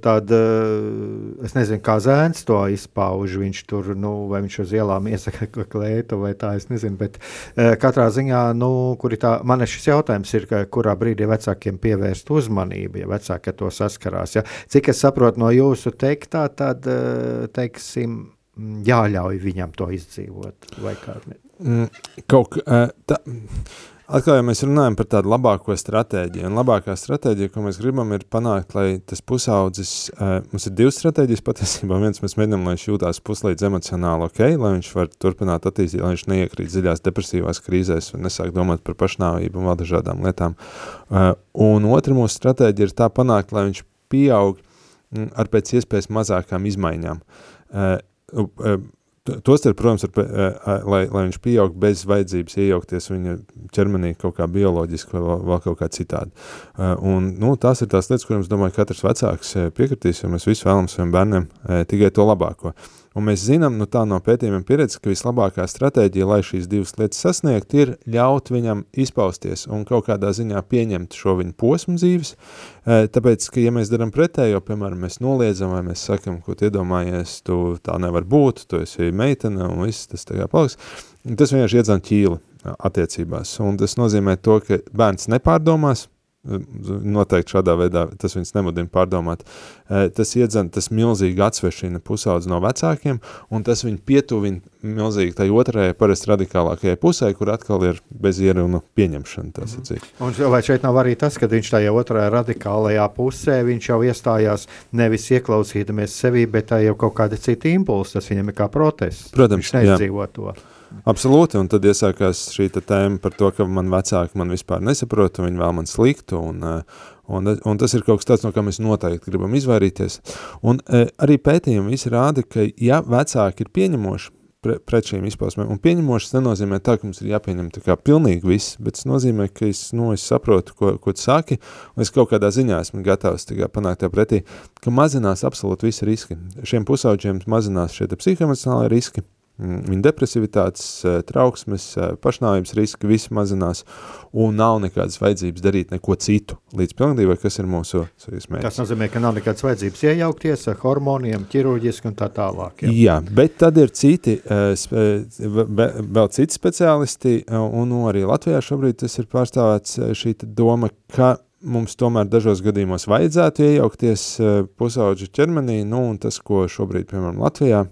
tad es nezinu, kā zēns to izpauž, viņš tur, nu, vai viņš uz ielām iesaka <laughs> klētu vai tā, es nezinu, bet katrā ziņā, nu, kur ir tā, man šis jautājums ir, ka kurā brīdī vecākiem pievērst uzmanību, ja vecāki to saskarās, ja. Cik es saprotu no jūsu teiktā, tad, teiksim, Mm, jāļauj viņam to izdzīvot. Mm, kaut kā tā. Atkal, ja mēs runājam par tādu labāko stratēģiju, un labākā stratēģija, ko mēs gribam, ir panākt, lai tas pusaudzis, uh, mums ir divas stratēģijas patiesībā, viens mēs mēģinām, lai viņš jūtās puslīdz emocionāli ok, lai viņš var turpināt attīstīt, lai viņš neiekrīt dziļās depresīvās krīzēs un nesāk domāt par pašnāvību un vēl dažādām lietām. Uh, un otra mūsu stratēģija ir tā panākt, lai viņš pieaug mm, ar pēc iespējas mazākām izmaiņām. Tostarp, protams, ar, lai, lai viņš pieaug bez vajadzības iejaukties viņa ķermenī kaut kā bioloģiski vai vēl, kaut kā citādi. Un, nu, tās ir tās lietas, kurām, es domāju, katrs vecāks piekritīs, jo mēs visi vēlam saviem bērniem tikai to labāko. Un mēs zinām, nu no pētījumiem pieredze, ka vislabākā stratēģija, lai šīs divas lietas sasniegt, ir ļaut viņam izpausties un kaut kādā ziņā pieņemt šo viņa posmu dzīves, tāpēc, ka ja mēs darām pretējo, piemēram, mēs noliedzam vai mēs sakam, ko iedomājies, tu tā nevar būt, tu esi meitene un viss tas tā kā paliks, tas vienkārši iedzan ķīli attiecībās, un tas nozīmē to, ka bērns nepārdomās, noteikti šādā veidā tas viņus nemudina pārdomāt. Tas iedzen, tas milzīgi atsvešina pusaudzi no vecākiem, un tas viņu pietuvina milzīgi tai otrajai, parasti radikālākajai pusē, kur atkal ir bez ierunu pieņemšana, tā sacīt. Un vai šeit nav arī tas, ka viņš tajā otrajā radikālajā pusē, viņš jau iestājās nevis ieklausīdamies sevī, bet tā jau kaut kāda cita impulsa, tas viņam ir kā protests. Protams, viņš neizdzīvo to. Absolūti, un tad iesākās šī tēma par to, ka man vecāki man vispār nesaprot, un viņi vēl man sliktu, un, eh, un, un tas ir kaut kas tāds, no kā mēs noteikti gribam izvairīties. Un eh, arī pētījumi visi rāda, ka ja vecāki ir pieņemoši pre, pret šīm izpausmēm, un pieņemošas nenozīmē tā, ka mums ir jāpieņem tā kā pilnīgi viss, bet tas nozīmē, ka es, nu, es saprotu, ko, ko tu saki, un es kaut kādā ziņā esmu gatavs tā kā panākt tev pretī, ka mazinās absolūti visi riski. Šiem pusauģiem mazinās šie psihoemocionālai riski, viņa depresivitātes, eh, trauksmes, eh, pašnāvības riski, viss mazinās, un nav nekādas vajadzības darīt neko citu līdz pilngadībai, kas ir mūsu mērķis. Tas nozīmē, ka nav nekādas vajadzības iejaukties ar hormoniem, ķirurģiski un tā tālāk. Jā, jā bet tad ir citi, vēl citi speciālisti, un nu, arī Latvijā šobrīd tas ir pārstāvēts šī doma, ka mums tomēr dažos gadījumos vajadzētu iejaukties pusauģu ķermenī, nu, un tas, ko šobrīd, piemēram, Latvijā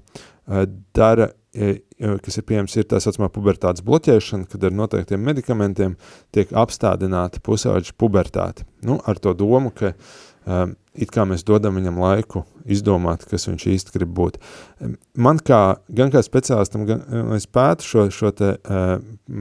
dara, kas ir pieejams, ir tā saucamā pubertātes bloķēšana, kad ar noteiktiem medikamentiem tiek apstādināta pusauģa pubertāte. Nu, ar to domu, ka um, it kā mēs dodam viņam laiku izdomāt, kas viņš īsti grib būt. Man kā, gan kā speciālistam, gan es pētu šo, šo te uh,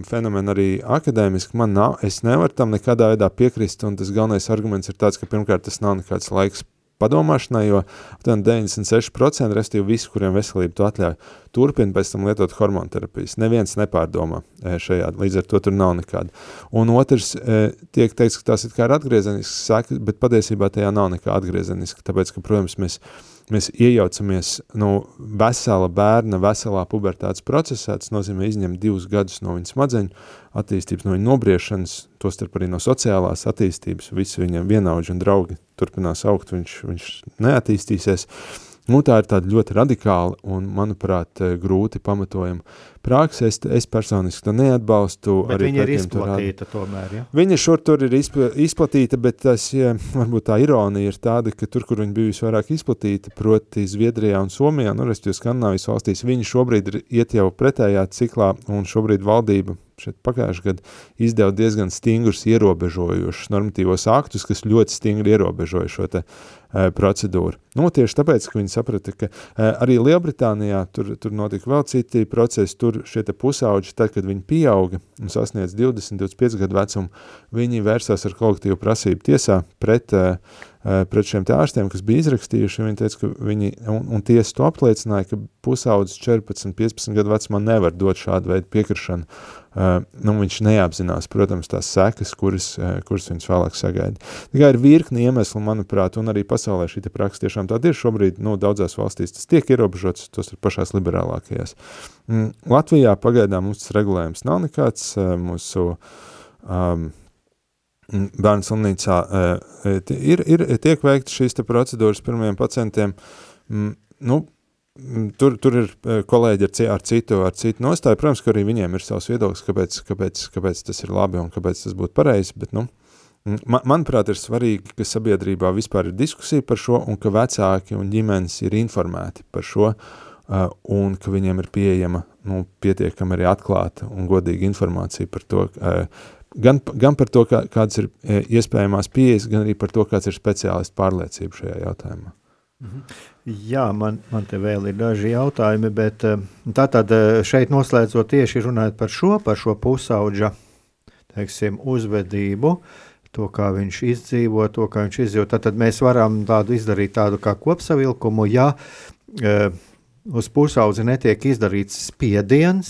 fenomenu arī akadēmiski, man nav, es nevaru tam nekādā veidā piekrist, un tas galvenais arguments ir tāds, ka pirmkārt tas nav nekāds laiks padomāšanai, jo aptuveni 96% restīvi visi, kuriem veselība to atļauj, turpina pēc tam lietot hormonu terapijas. Neviens nepārdomā e, šajā, līdz ar to tur nav nekāda. Un otrs, e, tiek teikts, ka tās ir kā ir atgriezenisks sekas, bet patiesībā tajā nav nekā atgriezeniska, tāpēc, ka, protams, mēs mēs iejaucamies nu, vesela bērna, veselā pubertātes procesā, tas nozīmē izņemt divus gadus no viņa smadzeņu attīstības, no viņa nobriešanas, tostarp arī no sociālās attīstības, visi viņam vienaudži un draugi turpinās augt, viņš, viņš neattīstīsies. Nu, tā ir tāda ļoti radikāla un, manuprāt, grūti pamatojama praksa. Es, es personiski to neatbalstu. Bet viņa ir izplatīta tomēr, ja? Viņa šur tur ir izplatīta, bet tas, ja, <laughs> varbūt tā ironija ir tāda, ka tur, kur viņa bijusi vairāk izplatīta, proti Zviedrijā un Somijā, nu, respektīvi Skandināvijas valstīs, viņa šobrīd ir iet jau pretējā ciklā un šobrīd valdība šeit pagājušajā gadā izdeva diezgan stingrus ierobežojušus normatīvos aktus, kas ļoti stingri ierobežoja šo te uh, procedūru. Nu, tieši tāpēc, ka viņi saprata, ka uh, arī Lielbritānijā tur, tur notika vēl citi procesi, tur šie pusauģi, tad, kad viņi pieauga un sasniedz 20, 25 gadu vecumu, viņi vērsās ar kolektīvu prasību tiesā pret uh, pret šiem ārstiem, kas bija izrakstījuši, viņi teica, ka viņi, un, un tiesa to apliecināja, ka pusaudzis 14, 15 gadu vecumā nevar dot šādu veidu piekrišanu. Uh, nu, viņš neapzinās, protams, tās sekas, kuras, uh, kuras viņš vēlāk sagaida. Tikai ir virkni iemesli, manuprāt, un arī pasaulē šī praksa tiešām tāda ir šobrīd, nu, daudzās valstīs tas tiek ierobežots, tos ir pašās liberālākajās. Mm, Latvijā pagaidām mums tas regulējums nav nekāds, uh, mūsu um, bērnu slimnīcā ir, ir, tiek veikta šīs procedūras pirmajiem pacientiem. Nu, tur, tur ir kolēģi ar, ar, citu, ar citu nostāju. Protams, ka arī viņiem ir savs viedoklis, kāpēc, kāpēc, kāpēc tas ir labi un kāpēc tas būtu pareizi, bet, nu, man, manuprāt, ir svarīgi, ka sabiedrībā vispār ir diskusija par šo un ka vecāki un ģimenes ir informēti par šo un ka viņiem ir pieejama nu, pietiekami arī atklāta un godīga informācija par to, gan, gan par to, kā, kādas ir e, iespējamās pieejas, gan arī par to, kāds ir speciālistu pārliecība šajā jautājumā. Mhm. Jā, man, man te vēl ir daži jautājumi, bet e, tātad e, šeit noslēdzot tieši runājot par šo, par šo pusauģa, teiksim, uzvedību, to, kā viņš izdzīvo, to, kā viņš izdzīvo, tad mēs varam tādu izdarīt tādu kā kopsavilkumu, ja uz pusaudzi netiek izdarīts spiediens,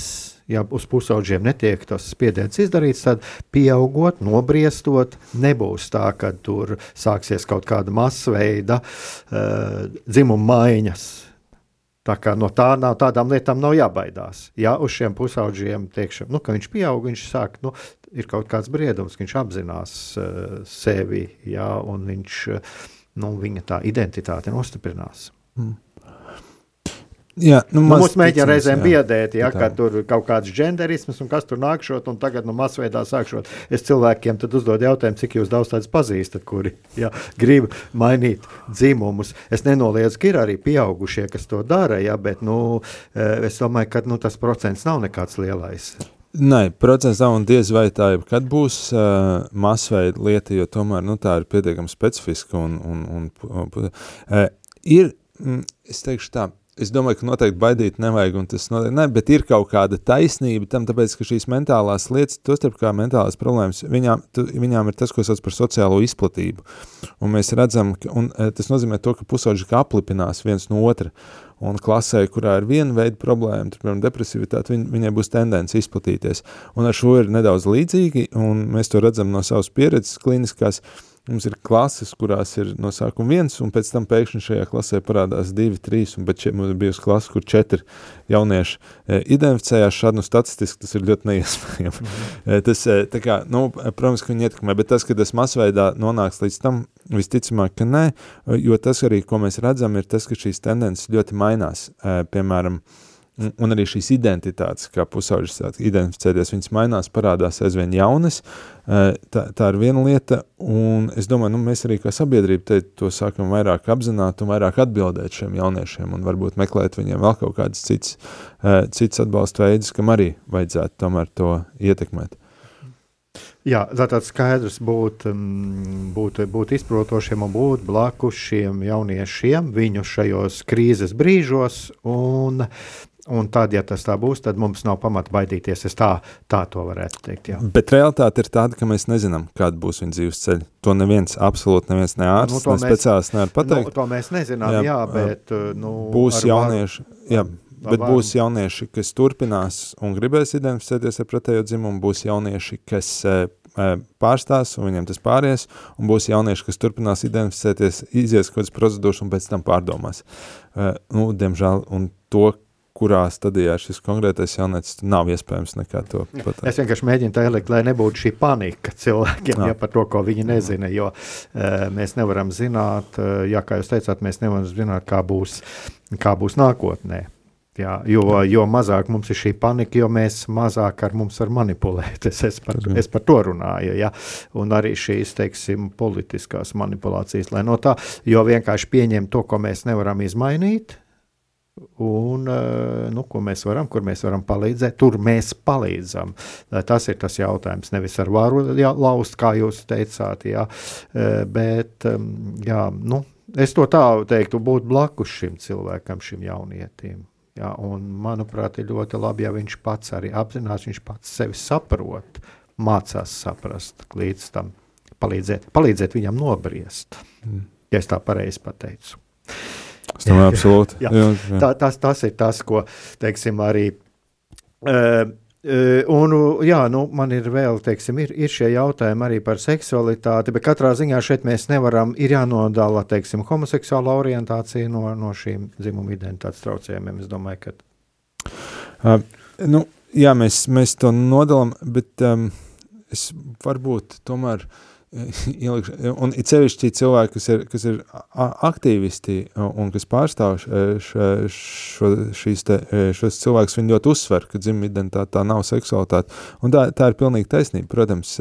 ja uz pusauģiem netiek tas spiediens izdarīts, tad pieaugot, nobriestot, nebūs tā, ka tur sāksies kaut kāda masveida uh, dzimuma maiņas. Tā kā no tā nav, tādām lietām nav jābaidās. Ja uz šiem pusauģiem teikšu, nu, ka viņš pieaug, viņš sāk, nu, ir kaut kāds briedums, ka viņš apzinās uh, sevi, ja, un viņš, uh, nu, viņa tā identitāte nostiprinās. Mm. Jā, nu, nu, mums mēģina reizēm biedēt, ja, ka tur kaut kāds genderisms un kas tur nākšot, un tagad nu, masveidā sākšot. Es cilvēkiem tad uzdodu jautājumu, cik jūs daudz tādus pazīstat, kuri ja, grib mainīt dzimumus. Es nenoliedzu, ka ir arī pieaugušie, kas to dara, ja, bet nu, eh, es domāju, ka nu, tas procents nav nekāds lielais. Nē, procents nav un diez vai tā ir, kad būs uh, masveida lieta, jo tomēr nu, tā ir pietiekami specifiska un, un, un, un uh, ir, mm, es teikšu tā, es domāju, ka noteikti baidīt nevajag, un tas noteikti ne, bet ir kaut kāda taisnība tam, tāpēc, ka šīs mentālās lietas, tostarp kā mentālās problēmas, viņām, tu, viņām ir tas, ko sauc par sociālo izplatību. Un mēs redzam, ka, un e, tas nozīmē to, ka pusauģi kā aplipinās viens no otra, un klasē, kurā ir viena veida problēma, tur, piemēram, depresivitāte, viņ, viņai būs tendence izplatīties. Un ar šo ir nedaudz līdzīgi, un mēs to redzam no savas pieredzes kliniskās, mums ir klases, kurās ir no sākuma viens, un pēc tam pēkšņi šajā klasē parādās divi, trīs, un bet šeit mums ir bijusi klase, kur četri jaunieši e, identificējās šādu, nu, statistiski tas ir ļoti neiespējami. Mm. <laughs> tas, e, kā, nu, protams, ka viņi ietekmē, bet tas, ka tas masveidā nonāks līdz tam, visticamāk, ka nē, jo tas arī, ko mēs redzam, ir tas, ka šīs tendences ļoti mainās. E, piemēram, uh, un arī šīs identitātes, kā pusauģis identificēties, viņas mainās, parādās aizvien jaunas, tā, tā ir viena lieta, un es domāju, nu, mēs arī kā sabiedrība te to sākam vairāk apzināt un vairāk atbildēt šiem jauniešiem, un varbūt meklēt viņiem vēl kaut kādas cits, cits atbalsta veidus, kam arī vajadzētu tomēr to ietekmēt. Jā, tātad skaidrs būt, būt, būt izprotošiem un būt blakus šiem jauniešiem viņu šajos krīzes brīžos. Un Un tad, ja tas tā būs, tad mums nav pamata baidīties. Es tā, tā to varētu teikt. Jā. Bet realitāte ir tāda, ka mēs nezinām, kāda būs viņa dzīves ceļa. To neviens, absolūti neviens ne ārsts, nu, ne speciālists nevar pateikt. Nu, to mēs nezinām, jā, jā bet nu, būs jaunieši. Jā, Bet būs jaunieši, kas turpinās un gribēs identificēties ar pretējo dzimumu, būs jaunieši, kas pārstās un viņiem tas pāries, un būs jaunieši, kas turpinās identificēties, izies kaut kādas procedūras un pēc tam pārdomās. Nu, diemžēl, un to, kurā stadijā šis konkrētais jaunietis nav iespējams nekā to pateikt. Es vienkārši mēģinu tā ielikt, lai nebūtu šī panika cilvēkiem, ja par to, ko viņi nezina, jo uh, mēs nevaram zināt, uh, ja, kā jūs teicāt, mēs nevaram zināt, kā būs, kā būs nākotnē. Jā, jo, jo mazāk mums ir šī panika, jo mēs mazāk ar mums var manipulēt. <laughs> Es, es, par, es par to runāju. Ja? Un arī šīs teiksim, politiskās manipulācijas, lai no tā, jo vienkārši pieņemt to, ko mēs nevaram izmainīt, Un, eh, nu, ko mēs varam, kur mēs varam palīdzēt, tur mēs palīdzam. Eh, tas ir tas jautājums. Nevis ar varu jā, laust, kā jūs teicāt, jā, eh, bet jā, nu, es to tā teiktu, būt blakus šim cilvēkam, šim jaunietim. Jā, un, manuprāt, ir ļoti labi, ja viņš pats arī apzinās, viņš pats sevi saprot, mācās saprast līdz tam, palīdzēt, palīdzēt viņam nobriest. Mm. Ja es tā pareizi pateicu. Es domāju, absolūti. jā, jā, jā. Tā, tas, tas ir tas, ko teiksim, arī. Uh, Un, jā, nu, man ir vēl, teiksim, ir, ir šie jautājumi arī par seksualitāti, bet katrā ziņā šeit mēs nevaram, ir jānodala, teiksim, homoseksuāla orientācija no, no šīm dzimuma identitātes traucējumiem. Es domāju, ka. Uh, nu, jā, mēs, mēs to nodalām, bet um, es varbūt tomēr uh, <laughs> ielikšu, un it sevišķi cilvēki, kas ir, kas ir aktīvisti un kas pārstāv šo, šo, šīs te, šos cilvēkus, viņi ļoti uzsver, ka dzimuma identitāte tā nav seksualitāte, un tā, tā ir pilnīgi taisnība, protams,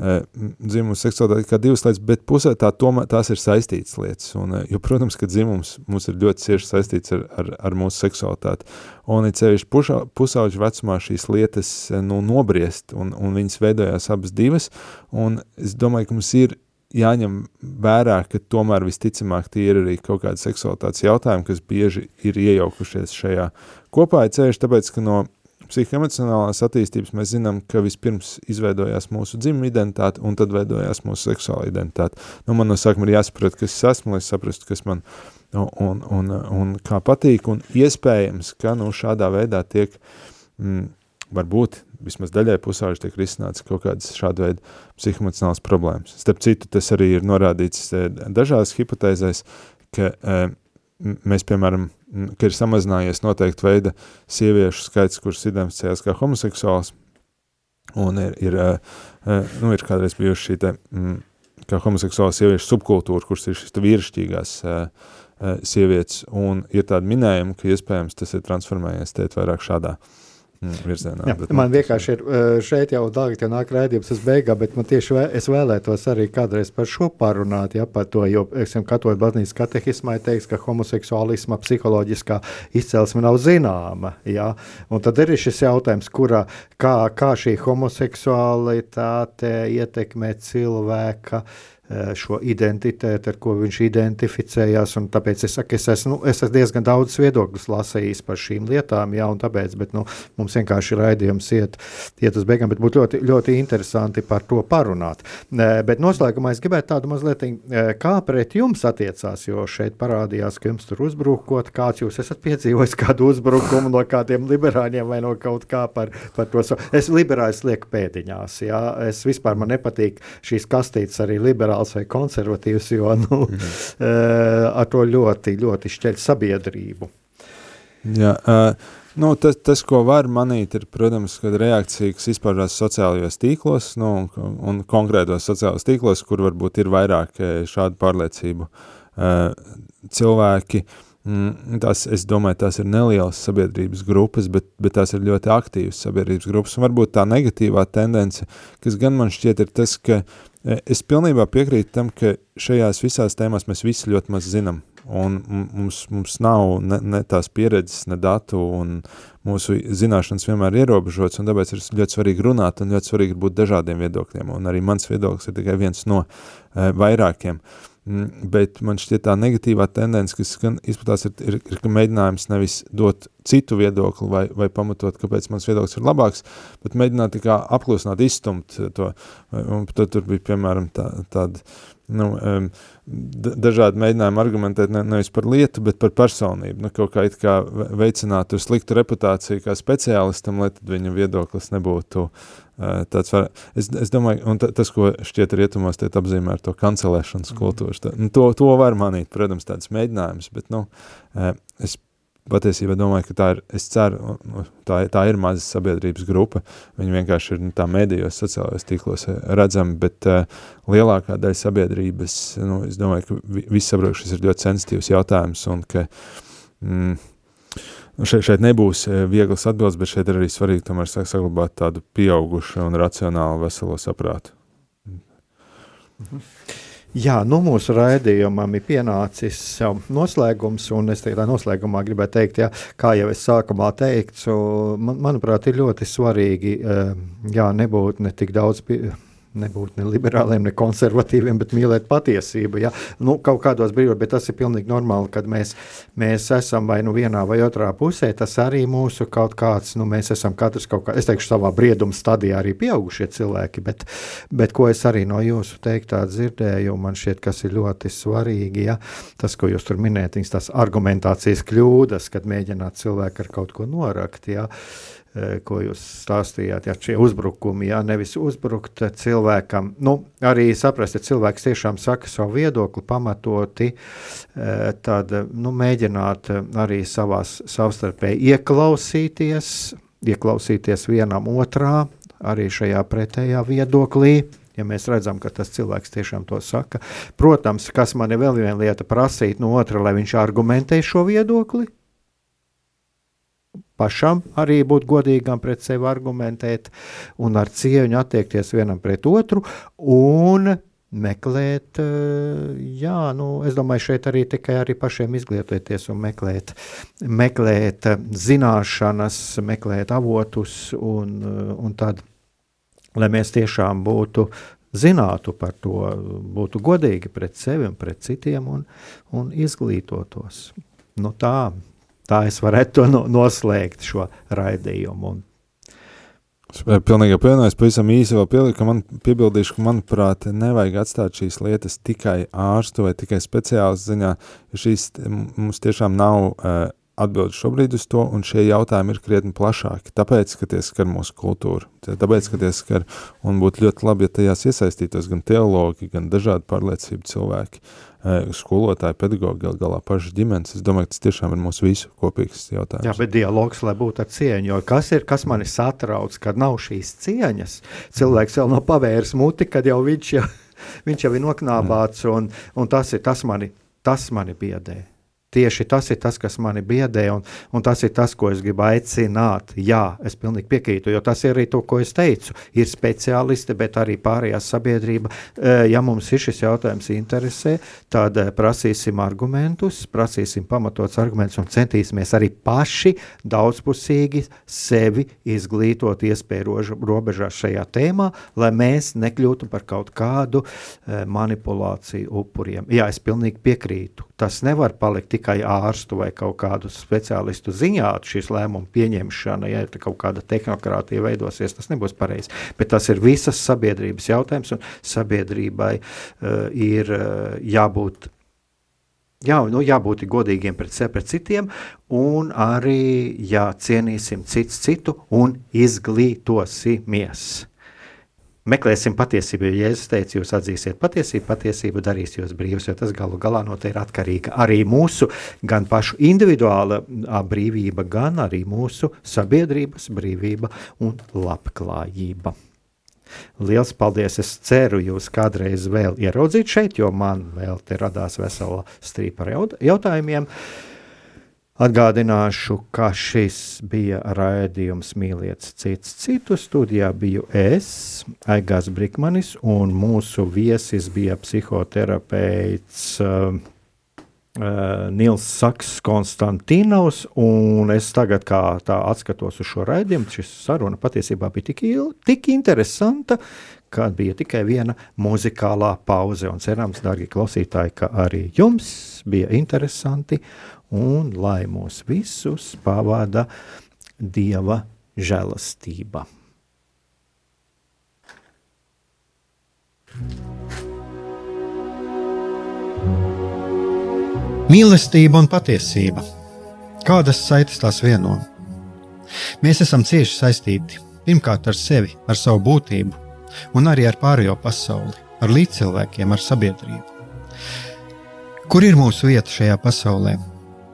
dzimumu seksualitāti kā divas lietas, bet pusē tā tomēr tās ir saistītas lietas. Un, jo, protams, ka dzimums mums ir ļoti cieši saistīts ar, ar, ar mūsu seksualitāti. Un it sevišķi pusauģu vecumā šīs lietas nu, nobriest, un, un viņas veidojās abas divas. Un es domāju, ka mums ir jāņem vērā, ka tomēr visticamāk tie ir arī kaut kādi seksualitātes jautājumi, kas bieži ir iejaukušies šajā kopā. Ir ceļš, tāpēc, ka no psihoemocionālās attīstības mēs zinām, ka vispirms izveidojās mūsu dzimuma identitāte un tad veidojās mūsu seksuāla identitāte. Nu, man no sākuma ir jāsaprot, kas es esmu, lai saprastu, kas man un, un, un kā patīk, un iespējams, ka nu, šādā veidā tiek, mm, varbūt vismaz daļai pusauģi tiek risināts kaut kādas šāda veida psihoemocionālas problēmas. Starp citu, tas arī ir norādīts eh, dažās hipotēzēs, ka e, mēs, piemēram, ir samazinājies noteikti veida sieviešu skaits, kuras identificējas kā homoseksuāls, un ir, ir, nu, ir kādreiz bijuši šī te, kā homoseksuāla sieviešu subkultūra, kuras ir šīs vīrišķīgās sievietes, un ir tāda minējuma, ka iespējams tas ir transformējies tēt vairāk šādā uh, virzienā. Jā, bet, man nu, vienkārši ir eh, šeit jau dārgi nāk rēdījums uz beigām, bet man tieši vē, es vēlētos arī kādreiz par šo parunāt, ja par to, jo, esam katoļu baznīcas katehismā teiks, ka homoseksuālisma psiholoģiskā izcelsme nav zināma, ja, un tad ir šis jautājums, kurā, kā, kā šī homoseksualitāte ietekmē cilvēka uh, šo identitāti, ar ko viņš identificējās. Tāpēc es saku, es esmu, nu, es esmu diezgan daudz viedokļus lasījis par šīm lietām, jā, un tāpēc bet, nu, mums vienkārši raidījums iet, iet uz beigām, bet būtu ļoti, ļoti interesanti par to parunāt. Eh, bet noslēgumā es gribētu tādu mazliet, eh, kā pret jums attiecās, jo šeit parādījās, ka jums tur uzbrukot, kāds jūs esat piedzīvojis kādu uzbrukumu no kādiem liberāļiem vai no kaut kā par, par to. Es liberāļs lieku pēdiņās, jā, es vispār man nepatīk šīs kastītes arī liberāli liberāls vai konservatīvs, jo nu, mm. ar to ļoti, ļoti šķeļ sabiedrību. Jā, uh, nu, tas, tas, ko var manīt, ir, protams, kad reakcija, kas izpaužās sociālajos tīklos, nu, un, un konkrētos sociālajos tīklos, kur varbūt ir vairāk šādu pārliecību uh, cilvēki, mm, tās, es domāju, tās ir nelielas sabiedrības grupas, bet, bet tās ir ļoti aktīvas sabiedrības grupas, un varbūt tā negatīvā tendence, kas gan man šķiet ir tas, ka es pilnībā piekrītu tam, ka šajās visās tēmās mēs visi ļoti maz zinām, un mums, mums nav ne, ne tās pieredzes, ne datu, un mūsu zināšanas vienmēr ir ierobežotas, tāpēc ir ļoti svarīgi runāt, un ļoti svarīgi būt dažādiem viedokļiem, un arī mans viedoklis ir tikai viens no e, vairākiem. Mm, bet man šķiet tā negatīvā tendence, kas izplatās, ir, ir, ir mēģinājums nevis dot citu viedokli vai, vai pamatot, kāpēc mans viedoklis ir labāks, bet mēģināt apklusināt, izstumt to. Un tad tur bija, piemēram, tā, tāda nu, um, dažādi mēģinājumi argumentēt ne, nevis par lietu, bet par personību. Nu, kaut kā kā veicināt sliktu reputāciju kā speciālistam, lai tad viņa viedoklis nebūtu uh, tāds var... Es, es domāju, un tas, ko šķiet rietumos tiek apzīmē ar to kancelēšanas mhm. kultūru, mm. nu, to, to var manīt, protams, tāds mēģinājums, bet, nu, es patiesībā domāju, ka tā ir, es ceru, tā, tā ir maza sabiedrības grupa, viņi vienkārši ir nu, tā medijos, sociālajos tīklos redzami, bet uh, lielākā daļa sabiedrības, nu, es domāju, ka visi saprot, šis ir ļoti sensitīvs jautājums un ka mm, šeit, šeit nebūs eh, vieglas atbildes, bet šeit ir arī svarīgi tomēr saglabāt tādu pieaugušu un racionālu veselo saprātu. Mhm. Jā, nu mūsu raidījumam ir pienācis noslēgums, un es tādā noslēgumā gribēju teikt, jā, kā jau es sākumā teicu, man, manuprāt, ir ļoti svarīgi eh, jā, nebūt ne tik daudz. Pie, nebūt ne liberāliem, ne konservatīviem, bet mīlēt patiesību. Ja? Nu, kaut kādos brīžos, bet tas ir pilnīgi normāli, kad mēs, mēs esam vai nu vienā vai otrā pusē. Tas arī mūsu kaut kāds, nu, mēs esam katrs kaut kā, es teikšu, savā brieduma stadijā arī pieaugušie cilvēki, bet, bet ko es arī no jūsu teiktā dzirdēju, man šķiet, kas ir ļoti svarīgi, ja? tas, ko jūs tur minējat, tās argumentācijas kļūdas, kad mēģināt cilvēku ar kaut ko norakt. Ja? Uh, ko jūs stāstījāt, ja šie uzbrukumi, ja nevis uzbrukt cilvēkam, nu, arī saprast, ja cilvēks tiešām saka savu viedokli pamatoti, eh, tad nu, mēģināt arī savās savstarpēji ieklausīties, ieklausīties vienam otrā, arī šajā pretējā viedoklī, ja mēs redzam, ka tas cilvēks tiešām to saka. Protams, kas man ir vēl viena lieta prasīt no otra, lai viņš argumentē šo viedokli, pašam arī būt godīgam pret sevi, argumentēt un ar cieņu attiekties vienam pret otru. Un meklēt, eh, jā, nu, es domāju, šeit arī tikai arī pašiem izglītoties un meklēt, meklēt zināšanas, meklēt avotus un, eh, un tad, lai mēs tiešām būtu zinātu par to, būtu godīgi pret sevi un pret citiem un, un izglītotos. Nu tā, tā es varētu no, noslēgt šo raidījumu. Un, pilnīgi pievienojos, pavisam īsi vēl pieliku, ka man piebildīšu, ka manuprāt nevajag atstāt šīs lietas tikai ārstu vai tikai speciālistu ziņā, jo šīs mums tiešām nav uh, atbildi šobrīd uz to, un šie jautājumi ir krietni plašāki, tāpēc, ka tie skar mūsu kultūru, tāpēc, ka tie skar, un būtu ļoti labi, ja tajās iesaistītos gan teologi, gan dažādi pārliecību cilvēki, eh, skolotāji, pedagogi, gal galā paši ģimenes. Es domāju, ka tas tiešām ir mūsu visu kopīgs jautājums. Jā, bet dialogs, lai būtu ar cieņu, jo kas ir, kas mani satrauc, kad nav šīs cieņas, cilvēks vēl nav pavērs muti, kad jau viņš jau, <laughs> viņš jau ir noknābāts, un, un tas ir, tas mani, tas mani biedē. Tieši tas ir tas, kas mani biedē, un, un tas ir tas, ko es gribu aicināt. Jā, es pilnīgi piekrītu, jo tas ir arī to, ko es teicu. Ir speciālisti, bet arī pārējā sabiedrība. Eh, ja mums ir šis jautājums interesē, tad eh, prasīsim argumentus, prasīsim pamatots argumentus un centīsimies arī paši daudzpusīgi sevi izglītot iespēju robežās šajā tēmā, lai mēs nekļūtu par kaut kādu eh, manipulāciju upuriem. Jā, es pilnīgi piekrītu. Tas nevar palikt tikai ārstu vai kaut kādu speciālistu ziņā, šīs lēmumu pieņemšana, ja kaut kāda tehnokrātija veidosies, tas nebūs pareizi. Bet tas ir visas sabiedrības jautājums, un sabiedrībai uh, ir uh, jābūt Jā, nu, jābūt godīgiem pret sevi, pret citiem, un arī jācienīsim cits citu un izglītosimies. Meklēsim patiesību, jo Jēzus teica, jūs atzīsiet patiesību, patiesību darīs jūs brīvus, jo tas galu galā no te ir atkarīga arī mūsu gan pašu individuāla brīvība, gan arī mūsu sabiedrības brīvība un labklājība. Liels paldies! Es ceru, jūs kādreiz vēl ieraudzīt šeit, jo man vēl te radās vesela strīpa ar jaut- jautājumiem. Atgādināšu, ka šis bija raidījums Mīliet cits citu. Studijā biju es, Aigās Brikmanis, un mūsu viesis bija psihoterapeits uh, uh, Nils Saks Konstantinovs, un es tagad kā tā atskatos uz šo raidījumu, šis saruna patiesībā bija tik, il, tik interesanta, kad bija tikai viena muzikālā pauze, un cerams, dārgi klausītāji, ka arī jums bija interesanti, un lai mūs visus pavada Dieva žēlastība. Mīlestība un patiesība. Kādas saites tās vieno? Mēs esam cieši saistīti pirmkārt ar sevi, ar savu būtību, un arī ar pārējo pasauli, ar līdzcilvēkiem, ar sabiedrību. Kur ir mūsu vieta šajā pasaulē?